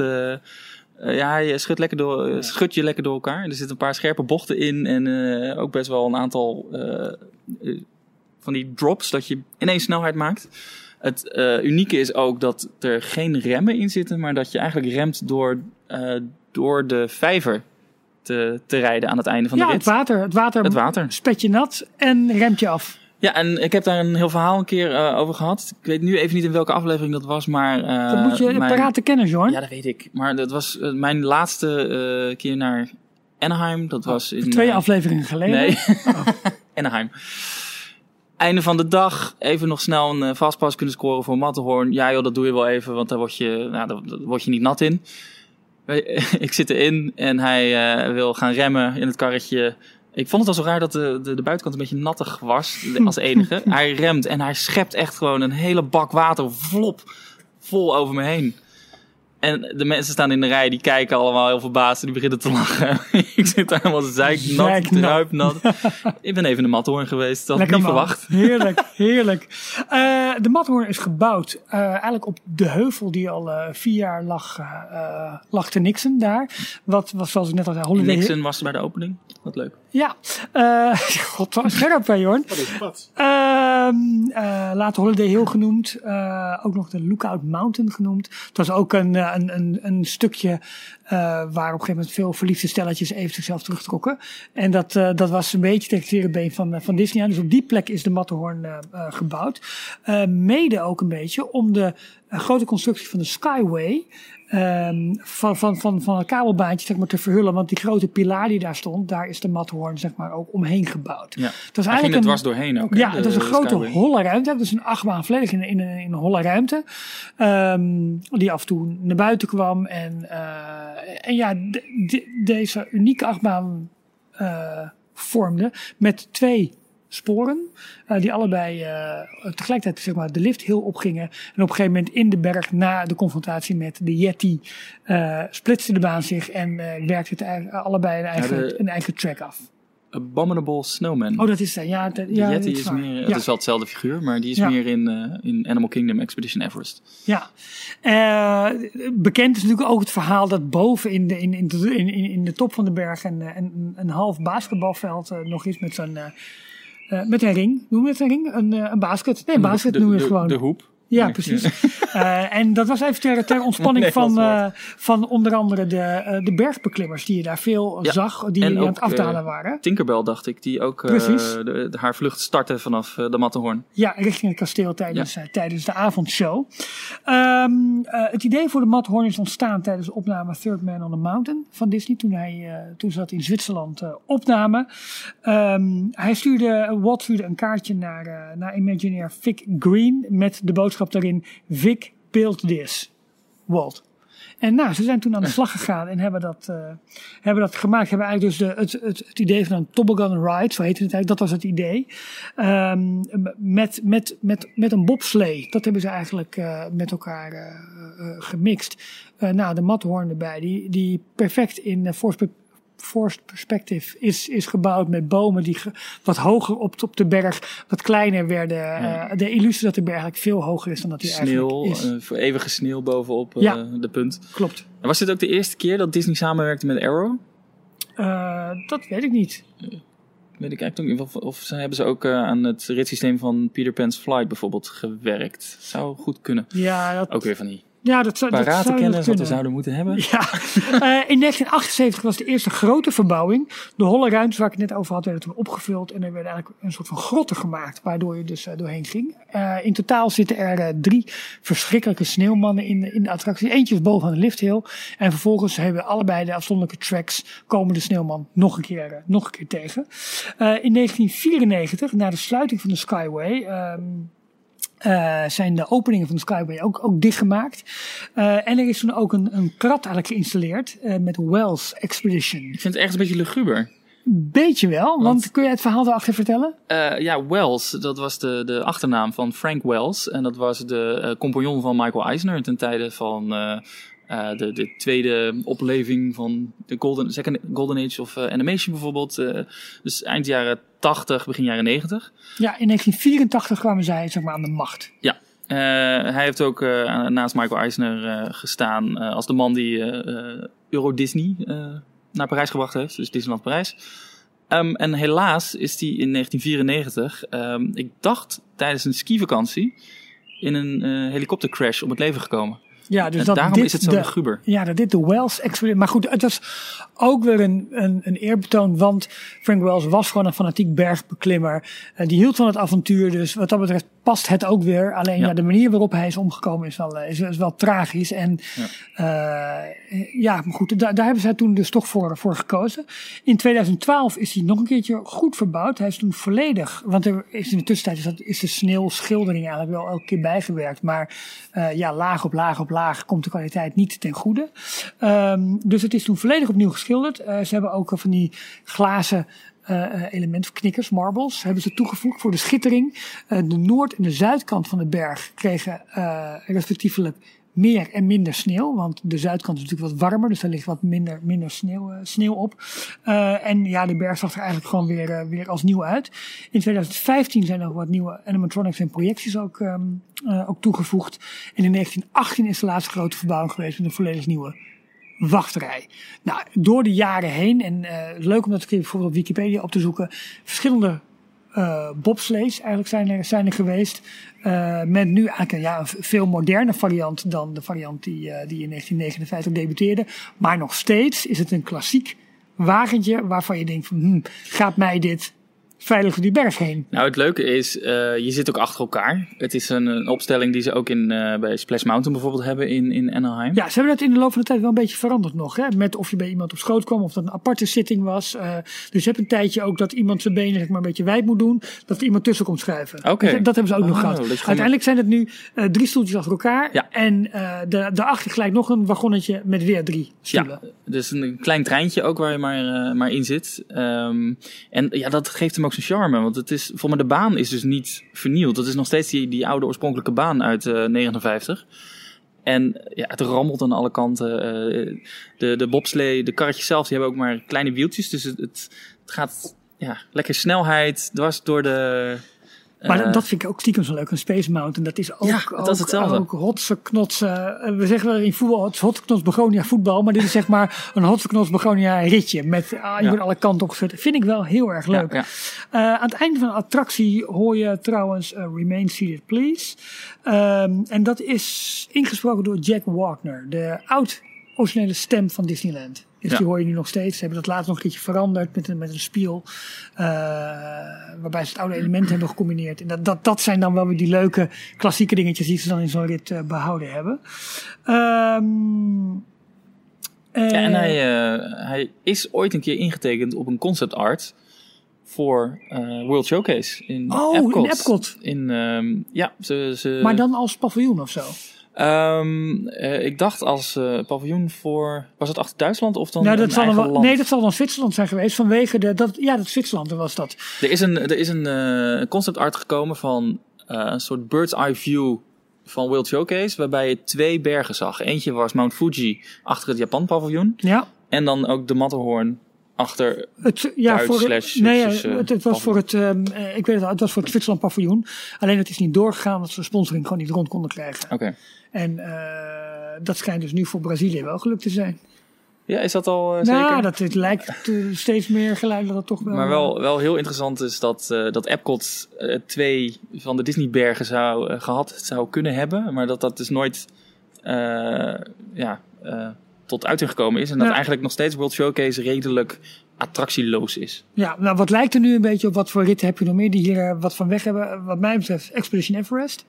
Speaker 3: Eh, ja, je schudt, lekker door, eh, schudt je lekker door elkaar. Er zitten een paar scherpe bochten in. En eh, ook best wel een aantal van die drops dat je ineens snelheid maakt. Het unieke is ook dat er geen remmen in zitten, maar dat je eigenlijk remt door, door de vijver te, te rijden aan het einde van
Speaker 2: ja,
Speaker 3: de
Speaker 2: het
Speaker 3: rit.
Speaker 2: water. Het water,
Speaker 3: Het water.
Speaker 2: spet je nat en remt je af.
Speaker 3: Ja, en ik heb daar een heel verhaal een keer eh, over gehad. Ik weet nu even niet in welke aflevering dat was, maar... eh,
Speaker 2: Dat moet je
Speaker 3: mijn-
Speaker 2: paraat te kennen, Jorn.
Speaker 3: Ja, dat weet ik. Maar dat was eh, mijn laatste keer naar Anaheim. Dat was in...
Speaker 2: Twee afleveringen geleden.
Speaker 3: Nee, Anaheim. Einde van de dag, even nog snel een fastpass kunnen scoren voor Matterhorn. Ja joh, dat doe je wel even, want daar word je, nou, daar, daar word je niet nat in. Ik zit erin en hij wil gaan remmen in het karretje. Ik vond het al zo raar dat de, de, de buitenkant een beetje nattig was, als enige. hij remt en hij schept echt gewoon een hele bak water, vlop, vol over me heen. En de mensen staan in de rij, die kijken allemaal heel verbaasd en die beginnen te lachen. ik zit daar helemaal zeiknat, druipnat. ik ben even in de Matterhorn geweest, dat had ik niet
Speaker 2: man.
Speaker 3: verwacht.
Speaker 2: Heerlijk, heerlijk. Eh, de Matterhorn is gebouwd eh, eigenlijk op de heuvel die al eh, vier jaar lag, lag te niksen daar. Wat was zoals ik net al zei, Holiday
Speaker 3: Nixon was er bij de opening. Wat leuk.
Speaker 2: Ja, eh god, wat scherp hè Jorn.
Speaker 4: Wat is wat?
Speaker 2: Ehm eh, later Holiday Hill genoemd. eh, ook nog de Lookout Mountain genoemd. Het was ook een, een, een, een stukje eh, waar op een gegeven moment veel verliefde stelletjes even zichzelf terugtrokken. En dat, eh, dat was een beetje tegen het been van, van Disney. Dus op die plek is de Matterhorn gebouwd. Eh, mede ook een beetje om de grote constructie van de Skyway ehm, van, van, van, van het kabelbaantje zeg maar, te verhullen. Want die grote pilaar die daar stond, daar is de Matterhorn zeg maar, ook omheen gebouwd.
Speaker 3: Ja.
Speaker 2: Dat is
Speaker 3: er
Speaker 2: een,
Speaker 3: dwars doorheen ook.
Speaker 2: ja, het is een grote holle ruimte. Het is een achtbaan volledig in, in, in een holle ruimte. Ehm, die af en toe naar buiten kwam. En, eh, en ja, de- de- deze unieke achtbaan eh, vormde met twee sporen. eh, die allebei eh, tegelijkertijd zeg maar, de lift heel opgingen. En op een gegeven moment in de berg na de confrontatie met de Yeti eh splitste de baan zich en werkte het allebei een eigen,
Speaker 3: de-
Speaker 2: een eigen track af.
Speaker 3: Abominable Snowman.
Speaker 2: Oh, dat is er. Ja, de,
Speaker 3: de
Speaker 2: ja,
Speaker 3: Yeti is
Speaker 2: waar.
Speaker 3: meer,
Speaker 2: Ja.
Speaker 3: het is wel hetzelfde figuur, maar die is
Speaker 2: Ja.
Speaker 3: meer in, in Animal Kingdom Expedition Everest.
Speaker 2: Ja, bekend is natuurlijk ook het verhaal dat boven in de, in, in, de- in, in de top van de berg een, eh, een, een half basketbalveld nog is met zo'n. Eh, met een ring. Noem je het een ring? Een, eh, een basket? Nee, een basket
Speaker 3: de,
Speaker 2: noem je het gewoon.
Speaker 3: De hoep.
Speaker 2: Ja, precies. Eh, en dat was even ter, ter ontspanning van, eh, van onder andere de, eh, de bergbeklimmers die je daar veel
Speaker 3: Ja,
Speaker 2: zag, die, aan het aftalen
Speaker 3: eh,
Speaker 2: waren.
Speaker 3: Tinkerbell dacht ik, die ook eh,
Speaker 2: Precies.
Speaker 3: de, de- haar vlucht startte vanaf de Matterhorn.
Speaker 2: Ja, richting het kasteel tijdens, tijdens de avondshow. Ehm, eh, het idee voor de Matterhorn is ontstaan tijdens de opname Third Man on the Mountain van Disney. Toen, hij, eh, toen ze dat in Zwitserland eh, opnamen. Ehm, hij stuurde, Walt stuurde een kaartje naar, eh, naar Imagineer Vic Green. Met de boodschap daarin, Vic, build this. Walt. En nou, ze zijn toen aan de slag gegaan en hebben dat, eh, hebben dat gemaakt. Hebben eigenlijk dus de, het, het, idee van een toboggan ride, zo heette het eigenlijk, dat was het idee. Ehm, met, met, met, met een bobslee. Dat hebben ze eigenlijk eh, met elkaar eh, gemixt. Nou, de Matterhorn erbij, die, die perfect in uh, force, forced perspective is, is gebouwd met bomen die ge- wat hoger op, op de berg, wat kleiner werden.
Speaker 3: Ja.
Speaker 2: Eh, de illusie dat de berg eigenlijk veel hoger is dan dat hij
Speaker 3: Sneeuw,
Speaker 2: eigenlijk is.
Speaker 3: eh, voor eeuwige sneeuw bovenop eh,
Speaker 2: Ja.
Speaker 3: de punt.
Speaker 2: Klopt.
Speaker 3: En was dit ook de eerste keer dat Disney samenwerkte met Arrow?
Speaker 2: Dat weet ik niet.
Speaker 3: Weet ik eigenlijk niet. Of, of ze- hebben ze ook aan het ritssysteem van Peter Pan's Flight bijvoorbeeld gewerkt? Zou goed kunnen.
Speaker 2: Ja, dat,
Speaker 3: Ook weer van die
Speaker 2: ja, dat zou, dat dat
Speaker 3: wat we zouden moeten hebben.
Speaker 2: Ja, Eh, in 1978 was de eerste grote verbouwing. De holle ruimtes waar ik het net over had, werden toen opgevuld. En er werden eigenlijk een soort van grotten gemaakt, waardoor je dus eh, doorheen ging. Eh, in totaal zitten er drie verschrikkelijke sneeuwmannen in, de- in de attractie. Eentje is boven aan de lifthill. En vervolgens hebben allebei de afzonderlijke tracks komen de sneeuwman nog een keer, nog een keer tegen. In 1994, na de sluiting van de Skyway... ehm, eh, zijn de openingen van de Skyway ook, ook dichtgemaakt. Eh, en er is toen ook een, een krat eigenlijk geïnstalleerd eh, met Wells Expedition.
Speaker 3: Ik vind het ergens een beetje luguber.
Speaker 2: Beetje wel, want, kun je het verhaal erachter vertellen?
Speaker 3: Ja, Wells, dat was de, de achternaam van Frank Wells. En dat was de compagnon van Michael Eisner ten tijde van eh, de, de tweede opleving van de Golden, second Golden Age of eh, Animation bijvoorbeeld. Eh, dus eind jaren 80, begin jaren 90.
Speaker 2: Ja, in 1984 kwamen zij zeg maar, aan de macht.
Speaker 3: Ja. Hij heeft ook naast Michael Eisner gestaan als de man die Euro Disney naar Parijs gebracht heeft. Dus Disneyland Parijs. Ehm, en helaas is hij in 1994, ehm, ik dacht tijdens een skivakantie, in een helikoptercrash om het leven gekomen.
Speaker 2: Ja, dus
Speaker 3: en
Speaker 2: dat
Speaker 3: daarom
Speaker 2: dit
Speaker 3: is het zo
Speaker 2: de-
Speaker 3: luguber.
Speaker 2: Ja, dat dit de Wells Expedition. Maar goed, het was ook weer een, een, een eerbetoon, want Frank Wells was gewoon een fanatiek bergbeklimmer. Eh, die hield van het avontuur, dus wat dat betreft past het ook weer. Alleen ja,
Speaker 3: Ja.
Speaker 2: de manier waarop hij is omgekomen is wel, eh, is, is wel tragisch. En ja, ja maar goed, daar, daar hebben zij toen dus toch voor, voor gekozen. In 2012 is hij nog een keertje goed verbouwd. Hij is toen volledig, want er is in de tussentijd is, dat, is de sneeuwschildering eigenlijk wel elke keer bijgewerkt. Maar eh, ja, laag op laag op laag komt de kwaliteit niet ten goede. Ehm, dus het is toen volledig opnieuw geschilderd. Eh, ze hebben ook van die glazen eh elementen, of knikkers, marbles, hebben ze toegevoegd voor de schittering. Eh, de noord- en de zuidkant van de berg kregen eh, respectievelijk meer en minder sneeuw. Want de zuidkant is natuurlijk wat warmer, dus daar ligt wat minder, minder sneeuw, eh, sneeuw op. Eh, en ja, de berg zag er eigenlijk gewoon weer, eh, weer als nieuw uit. In 2015 zijn er wat nieuwe animatronics en projecties ook, eh, ook toegevoegd. En in 1918 is de laatste grote verbouwing geweest met een volledig nieuwe wachtrij. Nou, door de jaren heen, en eh, leuk om dat bijvoorbeeld op Wikipedia op te zoeken, verschillende eh bobsleighs eigenlijk zijn er, zijn er geweest. Eh, met nu eigenlijk een, ja, een veel moderne variant dan de variant die, die in 1959 debuteerde. Maar nog steeds is het een klassiek wagentje waarvan je denkt van, hmm, gaat mij dit veilig door die berg heen?
Speaker 3: Nou, het leuke is, eh, je zit ook achter elkaar. Het is een, een opstelling die ze ook in, eh, bij Splash Mountain bijvoorbeeld hebben in, in Anaheim.
Speaker 2: Ja, ze hebben dat in de loop van de tijd wel een beetje veranderd nog. Hè? Met of je bij iemand op schoot kwam, of dat een aparte zitting was. Eh, dus je hebt een tijdje ook dat iemand zijn benen zeg maar, een beetje wijd moet doen. Dat er iemand tussen komt schuiven.
Speaker 3: Oké.
Speaker 2: Dus dat hebben ze ook nog
Speaker 3: Oh,
Speaker 2: gehad. Uiteindelijk zijn het nu drie stoeltjes achter elkaar.
Speaker 3: Ja.
Speaker 2: En de, daarachter gelijk nog een wagonnetje met weer drie stoelen.
Speaker 3: Ja, dus een klein treintje ook waar je maar, maar in zit. Ehm, en ja, dat geeft hem ook zijn charme. Want het is, voor mij de baan is dus niet vernield. Dat is nog steeds die, die oude oorspronkelijke baan uit eh 59. En ja, het rammelt aan alle kanten. Eh, de, de bobslee, de karretjes zelf, die hebben ook maar kleine wieltjes. Dus het, het, het gaat ja, lekker snelheid dwars door de...
Speaker 2: Maar
Speaker 3: eh,
Speaker 2: dat- vind ik ook stiekem zo leuk. Een Space Mountain, dat is ook,
Speaker 3: Ja, dat
Speaker 2: ook,
Speaker 3: is hetzelfde.
Speaker 2: ook hotse knotsen. Eh, We zeggen wel in voetbal, het is hotse knots begonia voetbal. Maar dit is zeg maar een hotse knots begonia ritje. Met ah, je
Speaker 3: Ja.
Speaker 2: wordt alle kanten opgezet. Vind ik wel heel erg leuk.
Speaker 3: Ja,
Speaker 2: Eh, aan het einde van de attractie hoor je trouwens Remain Seated Please. Ehm, en dat is ingesproken door Jack Wagner, de oud-originele stem van Disneyland. Dus
Speaker 3: Ja.
Speaker 2: die hoor je nu nog steeds. Ze hebben dat laatst nog een keertje veranderd met een, met een spiel. eh, waarbij ze het oude element hebben gecombineerd. En dat, dat, dat zijn dan wel weer die leuke klassieke dingetjes die ze dan in zo'n rit eh, behouden hebben. Ehm,
Speaker 3: Ja, en
Speaker 2: eh,
Speaker 3: hij, hij is ooit een keer ingetekend op een concept art voor World Showcase in
Speaker 2: Oh, in
Speaker 3: Epcot.
Speaker 2: Epcot.
Speaker 3: In, ehm, ja, ze, ze,
Speaker 2: maar dan als paviljoen of zo.
Speaker 3: Ehm, eh, ik dacht als eh, paviljoen voor... Was het achter Duitsland of dan
Speaker 2: Nou, dat zal dan
Speaker 3: eigen
Speaker 2: wel,
Speaker 3: land?
Speaker 2: nee, dat zal dan Zwitserland zijn geweest vanwege de. Dat, ja, dat Zwitserland was dat.
Speaker 3: Er is een, er is een eh, concept art gekomen van een soort bird's eye view van World Showcase. Waarbij je twee bergen zag. Eentje was Mount Fuji achter het Japan paviljoen.
Speaker 2: Ja,
Speaker 3: En dan ook de Matterhorn achter
Speaker 2: het, ja
Speaker 3: Duits
Speaker 2: voor
Speaker 3: slash
Speaker 2: nee, het, het was voor het. ehm, eh, ik weet het, het was voor het Zwitserland paviljoen. Alleen het is niet doorgegaan omdat ze sponsoring gewoon niet rond konden krijgen.
Speaker 3: Oké.
Speaker 2: En eh, dat schijnt dus nu voor Brazilië wel gelukt te zijn.
Speaker 3: Ja, is dat al eh, zeker?
Speaker 2: Nou, dat het lijkt eh, steeds meer geluid dat het toch wel.
Speaker 3: Maar wel, wel heel interessant is dat, eh, dat Epcot eh, twee van de Disneybergen zou, eh, gehad zou kunnen hebben. Maar dat dat dus nooit eh, ja, eh, tot uiting gekomen is. En dat
Speaker 2: Ja.
Speaker 3: eigenlijk nog steeds World Showcase redelijk attractieloos is.
Speaker 2: Ja, nou, wat lijkt er nu een beetje op? Wat voor ritten heb je nog meer die hier eh, wat van weg hebben? Wat mij betreft, Expedition Everest.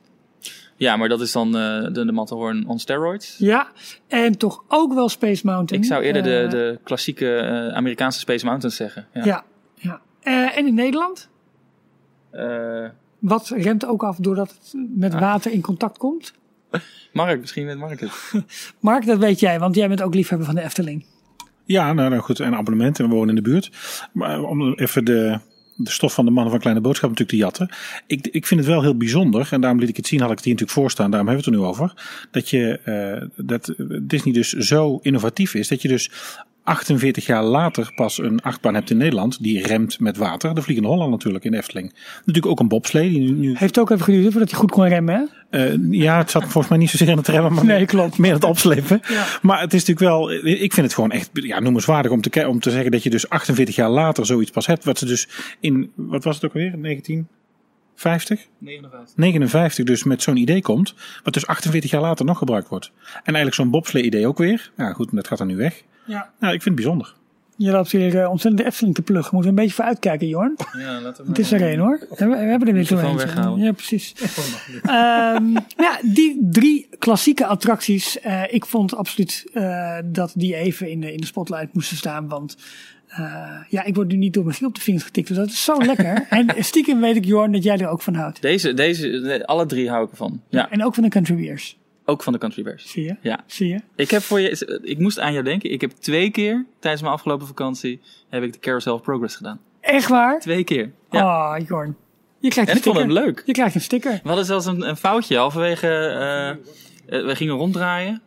Speaker 3: Ja, maar dat is dan eh, de, de Matterhorn on steroids.
Speaker 2: Ja, en toch ook wel Space Mountain.
Speaker 3: Ik zou eerder de,
Speaker 2: Eh,
Speaker 3: de klassieke eh, Amerikaanse Space Mountains zeggen. Ja.
Speaker 2: Ja, ja. Eh, en in Nederland?
Speaker 3: Eh,
Speaker 2: Wat remt ook af doordat het met water in contact komt?
Speaker 3: Mark, misschien weet Mark het.
Speaker 2: Mark, dat weet jij, want jij bent ook liefhebber van de Efteling.
Speaker 4: Ja, nou, nou goed, en abonnement en we wonen in de buurt. Maar om even de, de stof van de mannen van Kleine Boodschap natuurlijk te jatten. Ik, ik vind het wel heel bijzonder, en daarom liet ik het zien, had ik het hier natuurlijk voorstaan, daarom hebben we het er nu over. Dat, je, eh, dat Disney dus zo innovatief is, dat je dus 48 jaar later pas een achtbaan hebt in Nederland die remt met water. De Vliegende Holland natuurlijk in de Efteling. Natuurlijk ook een bobslee. Die nu, nu,
Speaker 2: Heeft ook even geduurd voordat je goed kon remmen, hè?
Speaker 4: eh, ja, het zat volgens mij niet zozeer in het remmen, maar
Speaker 2: Nee, klopt.
Speaker 4: meer het opslepen.
Speaker 2: Ja.
Speaker 4: Maar het is natuurlijk wel, ik vind het gewoon echt ja, noemenswaardig om te, om te zeggen dat je dus 48 jaar later zoiets pas hebt. Wat ze dus in, wat was het ook alweer, 1950?
Speaker 3: 59.
Speaker 4: 59 dus met zo'n idee komt, wat dus 48 jaar later nog gebruikt wordt. En eigenlijk zo'n bobslee idee ook weer. Ja goed, dat gaat dan nu weg.
Speaker 2: Ja.
Speaker 4: Nou, ik vind het bijzonder.
Speaker 2: Je loopt hier eh, ontzettend de Efteling te pluggen. Moeten we een beetje voor uitkijken, Jorn.
Speaker 3: Ja, laten we
Speaker 2: Het is er één hoor. We, we hebben er weer zo eentje. Ja, precies. Ehm, ja, die drie klassieke attracties. eh, ik vond absoluut eh, dat die even in de, in de spotlight moesten staan. Want eh, ja, ik word nu niet door mijn op de vingers getikt. Dus dat is zo lekker. en stiekem weet ik, Jorn, dat jij er ook van houdt.
Speaker 3: Deze, deze, alle drie hou ik ervan. Ja,
Speaker 2: En ook van de Country Beers.
Speaker 3: Ook van de Country Bears.
Speaker 2: Zie je?
Speaker 3: Ja.
Speaker 2: Zie je?
Speaker 3: Ik heb voor je, ik moest aan jou denken. Ik heb twee keer tijdens mijn afgelopen vakantie heb ik de Carousel of Progress gedaan.
Speaker 2: Echt waar?
Speaker 3: Twee keer. Ja.
Speaker 2: Oh, Jorn. Je krijgt
Speaker 3: en
Speaker 2: een
Speaker 3: ik vond
Speaker 2: sticker.
Speaker 3: hem leuk.
Speaker 2: Je krijgt een sticker.
Speaker 3: We hadden zelfs een, een foutje halverwege. eh, we gingen ronddraaien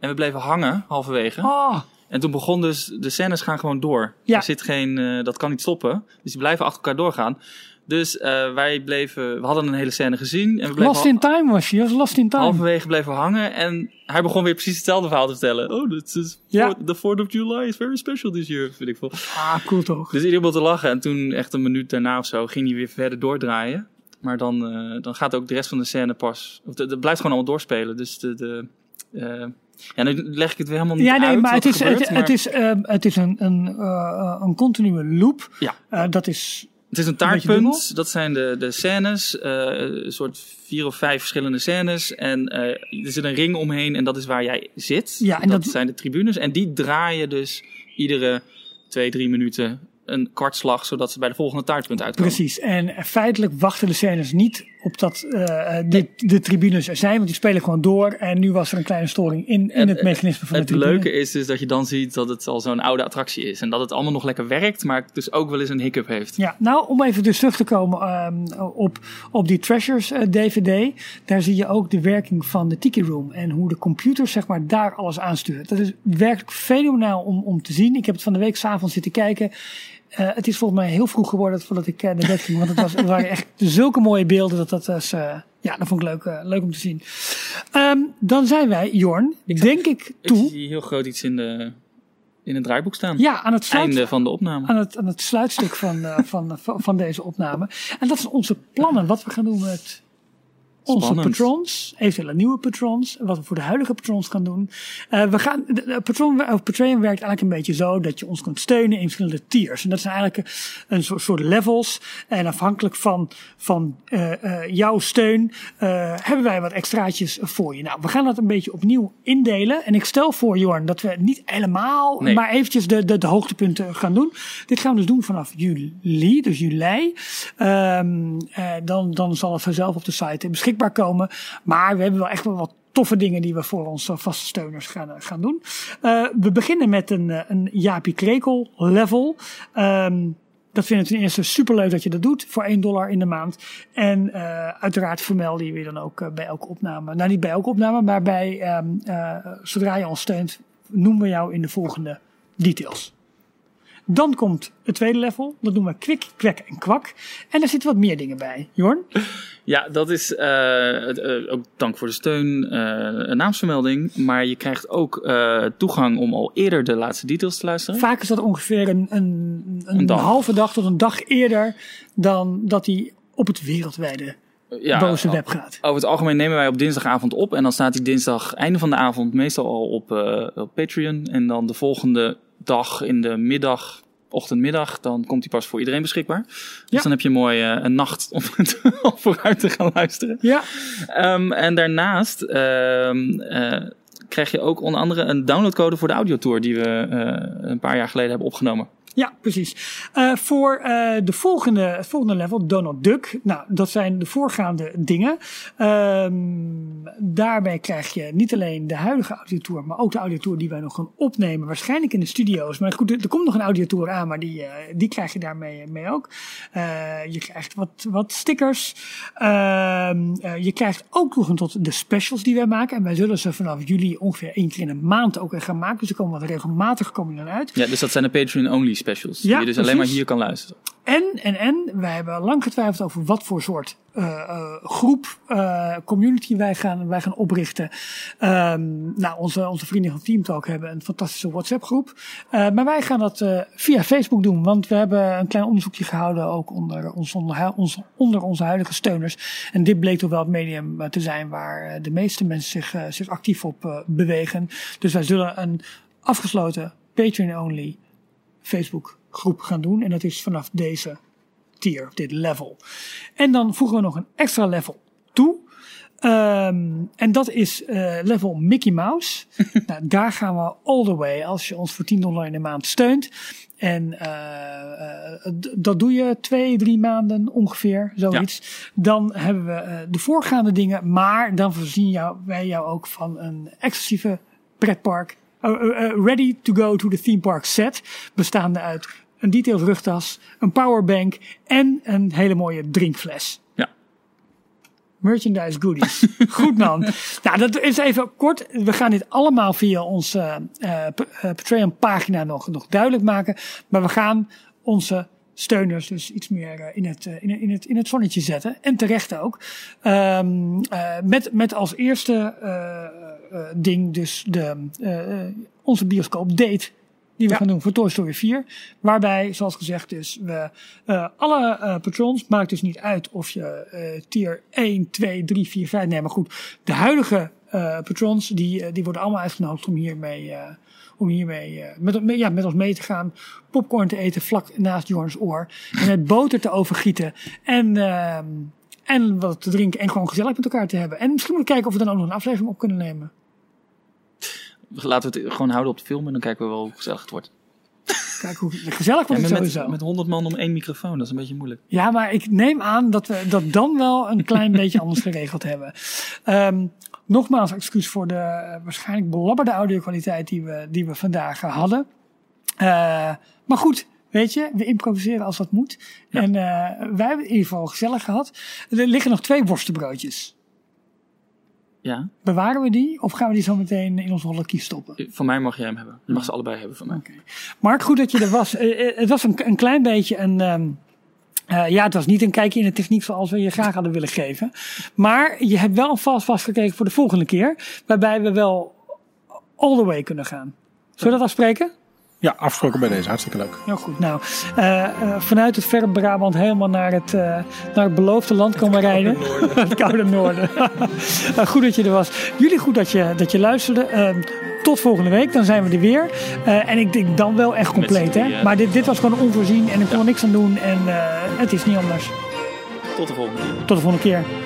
Speaker 3: en we bleven hangen halverwege.
Speaker 2: Oh,
Speaker 3: En toen begon dus de scènes gaan gewoon door.
Speaker 2: Ja.
Speaker 3: Er zit geen, eh, dat kan niet stoppen. Dus die blijven achter elkaar doorgaan. Dus eh, wij bleven, we hadden een hele scène gezien en we bleven
Speaker 2: lost in time was je. Was lost in time.
Speaker 3: halverwege bleven hangen en hij begon weer precies hetzelfde verhaal te vertellen. Oh, this is
Speaker 2: Ja.
Speaker 3: the 4th of July is very special this year, vind ik veel.
Speaker 2: Ah, cool toch?
Speaker 3: Dus iedereen te lachen en toen echt een minuut daarna of zo ging hij weer verder doordraaien. Maar dan, eh, dan gaat ook de rest van de scène pas, of het blijft gewoon allemaal doorspelen. Dus de, de eh, ja, nu leg ik het weer helemaal niet
Speaker 2: Ja, nee,
Speaker 3: uit
Speaker 2: maar het is,
Speaker 3: gebeurt,
Speaker 2: het,
Speaker 3: maar
Speaker 2: het is, ehm, het is een, een, een continue loop.
Speaker 3: Ja.
Speaker 2: Dat is,
Speaker 3: Het is een taartpunt. Dat zijn de, de scènes. eh, een soort vier of vijf verschillende scènes. En eh, er zit een ring omheen en dat is waar jij zit.
Speaker 2: Ja, en
Speaker 3: dat,
Speaker 2: dat-
Speaker 3: zijn de tribunes. En die draaien dus iedere twee, drie minuten een kwartslag. Zodat ze bij de volgende taartpunt uitkomen.
Speaker 2: precies. En feitelijk wachten de scènes niet op dat eh, de, de tribunes er zijn. Want die spelen gewoon door. En nu was er een kleine storing in, in het
Speaker 3: eh,
Speaker 2: mechanisme van
Speaker 3: Het
Speaker 2: de tribune.
Speaker 3: leuke is dus dat je dan ziet dat het al zo'n oude attractie is. En dat het allemaal nog lekker werkt, maar dus ook wel eens een hiccup heeft.
Speaker 2: Ja, nou om even dus terug te komen ehm, op, op die Treasures eh, DVD. Daar zie je ook de werking van de Tiki Room. En hoe de computer zeg maar daar alles aanstuurt. Dat is werkelijk fenomenaal om, om te zien. Ik heb het van de week s'avonds zitten kijken. Eh, het is volgens mij heel vroeg geworden voordat ik eh, naar bed ging. Want het, was, het waren echt zulke mooie beelden. Dat dat was, eh, ja, dat vond ik leuk, eh, leuk om te zien. Ehm, dan zijn wij, Jorn, denk ik
Speaker 3: Ik
Speaker 2: toe.
Speaker 3: zie heel groot iets in, de, in het draaiboek staan.
Speaker 2: Ja, aan het sluit,
Speaker 3: Einde van de opname.
Speaker 2: aan het, aan het sluitstuk van, eh, van, van, van deze opname. En dat zijn onze plannen. Wat we gaan doen met onze
Speaker 3: Spannend.
Speaker 2: patrons. Eventuele nieuwe patrons. Wat we voor de huidige patrons gaan doen. Eh, we gaan, de, de patron, of Patreon werkt eigenlijk een beetje zo dat je ons kunt steunen in verschillende tiers. En dat zijn eigenlijk een soort, soort levels. En afhankelijk van, van eh, eh, jouw steun eh, hebben wij wat extraatjes voor je. Nou, we gaan dat een beetje opnieuw indelen. En ik stel voor, Jorn, dat we niet helemaal,
Speaker 3: Nee.
Speaker 2: maar eventjes de, de, de hoogtepunten gaan doen. Dit gaan we dus doen vanaf juli, dus juli. Ehm, eh, dan, dan zal het vanzelf op de site beschikbaar komen. Maar we hebben wel echt wel wat toffe dingen die we voor onze vaste steuners gaan, eh, gaan doen. Eh, we beginnen met een, eh, een Jaapie Krekel level. Ehm, dat vinden we ten eerste superleuk dat je dat doet voor 1 dollar in de maand. En eh, uiteraard vermelden je weer dan ook bij elke opname. Nou, niet bij elke opname, maar bij eh, zodra je ons steunt, noemen we jou in de volgende details. Dan komt het tweede level. Dat noemen we kwik, kwek en kwak. En daar zitten wat meer dingen bij. Jorn?
Speaker 3: Ja, dat is eh, eh, ook dank voor de steun, eh, een naamsvermelding. Maar je krijgt ook toegang om al eerder de laatste details te luisteren.
Speaker 2: Vaak is dat ongeveer een, een, een,
Speaker 3: Een dag.
Speaker 2: halve dag tot een dag eerder dan dat hij op het wereldwijde
Speaker 3: ja,
Speaker 2: boze web gaat.
Speaker 3: Over het algemeen nemen wij op dinsdagavond op. En dan staat die dinsdag, einde van de avond, meestal al op, op Patreon. En dan de volgende dag in de middag, ochtendmiddag, dan komt die pas voor iedereen beschikbaar. Dus
Speaker 2: Ja.
Speaker 3: dan heb je mooi eh, een nacht om, om vooruit te gaan luisteren.
Speaker 2: Ja,
Speaker 3: Ehm, en daarnaast ehm, eh, krijg je ook onder andere een downloadcode voor de audiotour die we eh, een paar jaar geleden hebben opgenomen.
Speaker 2: Ja, precies. Uh, voor uh, de volgende, het volgende level, Donald Duck. Nou, dat zijn de voorgaande dingen. Um, daarbij krijg je niet alleen de huidige audiotour, maar ook de audiotour die wij nog gaan opnemen. Waarschijnlijk in de studio's. Maar goed, er komt nog een audiotour aan, maar die, uh, die krijg je daarmee mee ook. je krijgt wat, wat stickers. Ehm, je krijgt ook toegang tot de specials die wij maken. En wij zullen ze vanaf juli ongeveer één keer in een maand ook gaan maken. Dus er komen wat regelmatig komen uit.
Speaker 3: Ja, dus dat zijn de Patreon-only specials. Ja, die je dus alleen maar hier kan luisteren.
Speaker 2: En, en, en, wij hebben lang getwijfeld over wat voor soort uh, uh, groep, uh, community wij gaan, wij gaan oprichten. Um, nou, onze, onze vrienden van Teamtalk hebben een fantastische WhatsApp groep. maar wij gaan dat via Facebook doen, want we hebben een klein onderzoekje gehouden ook onder, ons, onder, ons, onder onze huidige steuners. En dit bleek toch wel het medium te zijn waar de meeste mensen zich, zich actief op bewegen. Dus wij zullen een afgesloten Patreon-only Facebook groep gaan doen. En dat is vanaf deze tier, dit level. En dan voegen we nog een extra level toe. Um, en dat is uh, level Mickey Mouse. nou, daar gaan we all the way als je ons voor 10 dollar in de maand steunt. En uh, uh, dat doe je twee, drie maanden ongeveer, zoiets. Ja. Dan hebben we de voorgaande dingen, maar dan voorzien jou, wij jou ook van een exclusieve pretpark ready to go to the theme park set. Bestaande uit een detailed rugtas, een powerbank en een hele mooie drinkfles.
Speaker 3: Ja.
Speaker 2: Merchandise goodies. Goed man. nou, dat is even kort. We gaan dit allemaal via onze uh, Patreon pagina nog, nog duidelijk maken. Maar we gaan onze steuners dus iets meer in het, in, het, in, het, in het zonnetje zetten. En terecht ook. Um, uh, met, met als eerste ding dus de, onze bioscoop date die we ja. gaan doen voor Toy Story 4. Waarbij, zoals gezegd is, we uh, alle uh, patrons, maakt dus niet uit of je uh, tier 1, 2, 3, 4, 5, nee maar goed. De huidige patrons, die, die worden allemaal uitgenodigd om hiermee, om hiermee met, met, ja, met ons mee te gaan. Popcorn te eten vlak naast Jorns oor. En met boter te overgieten. En, ehm, en wat te drinken en gewoon gezellig met elkaar te hebben. En misschien moeten we kijken of we dan ook nog een aflevering op kunnen nemen
Speaker 3: laten we het gewoon houden op de film en dan kijken we wel hoe gezellig het wordt.
Speaker 2: Kijk hoe gezellig wordt ja, het sowieso.
Speaker 3: Met, met 100 man om één microfoon, dat is een beetje moeilijk.
Speaker 2: Ja, maar ik neem aan dat we dat dan wel een klein beetje anders geregeld hebben. Um, nogmaals excuus voor de uh, waarschijnlijk belabberde audio-kwaliteit die we, die we vandaag uh, hadden. Uh, maar goed, weet je, we improviseren als dat moet. Ja. En wij hebben het in ieder geval gezellig gehad. Er liggen nog twee worstenbroodjes.
Speaker 3: Ja.
Speaker 2: Bewaren we die of gaan we die zo meteen in onze hollekie stoppen?
Speaker 3: Van mij mag jij hem hebben. Je mag ze allebei hebben van mij.
Speaker 2: Okay. Mark, goed dat je er was. Eh, eh, het was een, een klein beetje een... Um, uh, ja, het was niet een kijkje in de techniek zoals we je graag hadden willen geven. Maar je hebt wel vast vastgekeken voor de volgende keer. Waarbij we wel all the way kunnen gaan. Zullen we dat afspreken?
Speaker 4: Ja, afgesproken bij deze. Hartstikke leuk.
Speaker 2: Heel goed. Nou, uh, uh, vanuit het verre Brabant helemaal naar het, uh, naar het beloofde land komen rijden. het koude noorden. goed dat je er was. Jullie goed dat je, dat je luisterde. Ehm, tot volgende week, dan zijn we er weer. en ik denk dan wel echt compleet. Hè? Maar dit, dit was gewoon onvoorzien en ik kon er niks aan doen. En het is niet anders.
Speaker 3: Tot de volgende keer.
Speaker 2: Tot de volgende keer.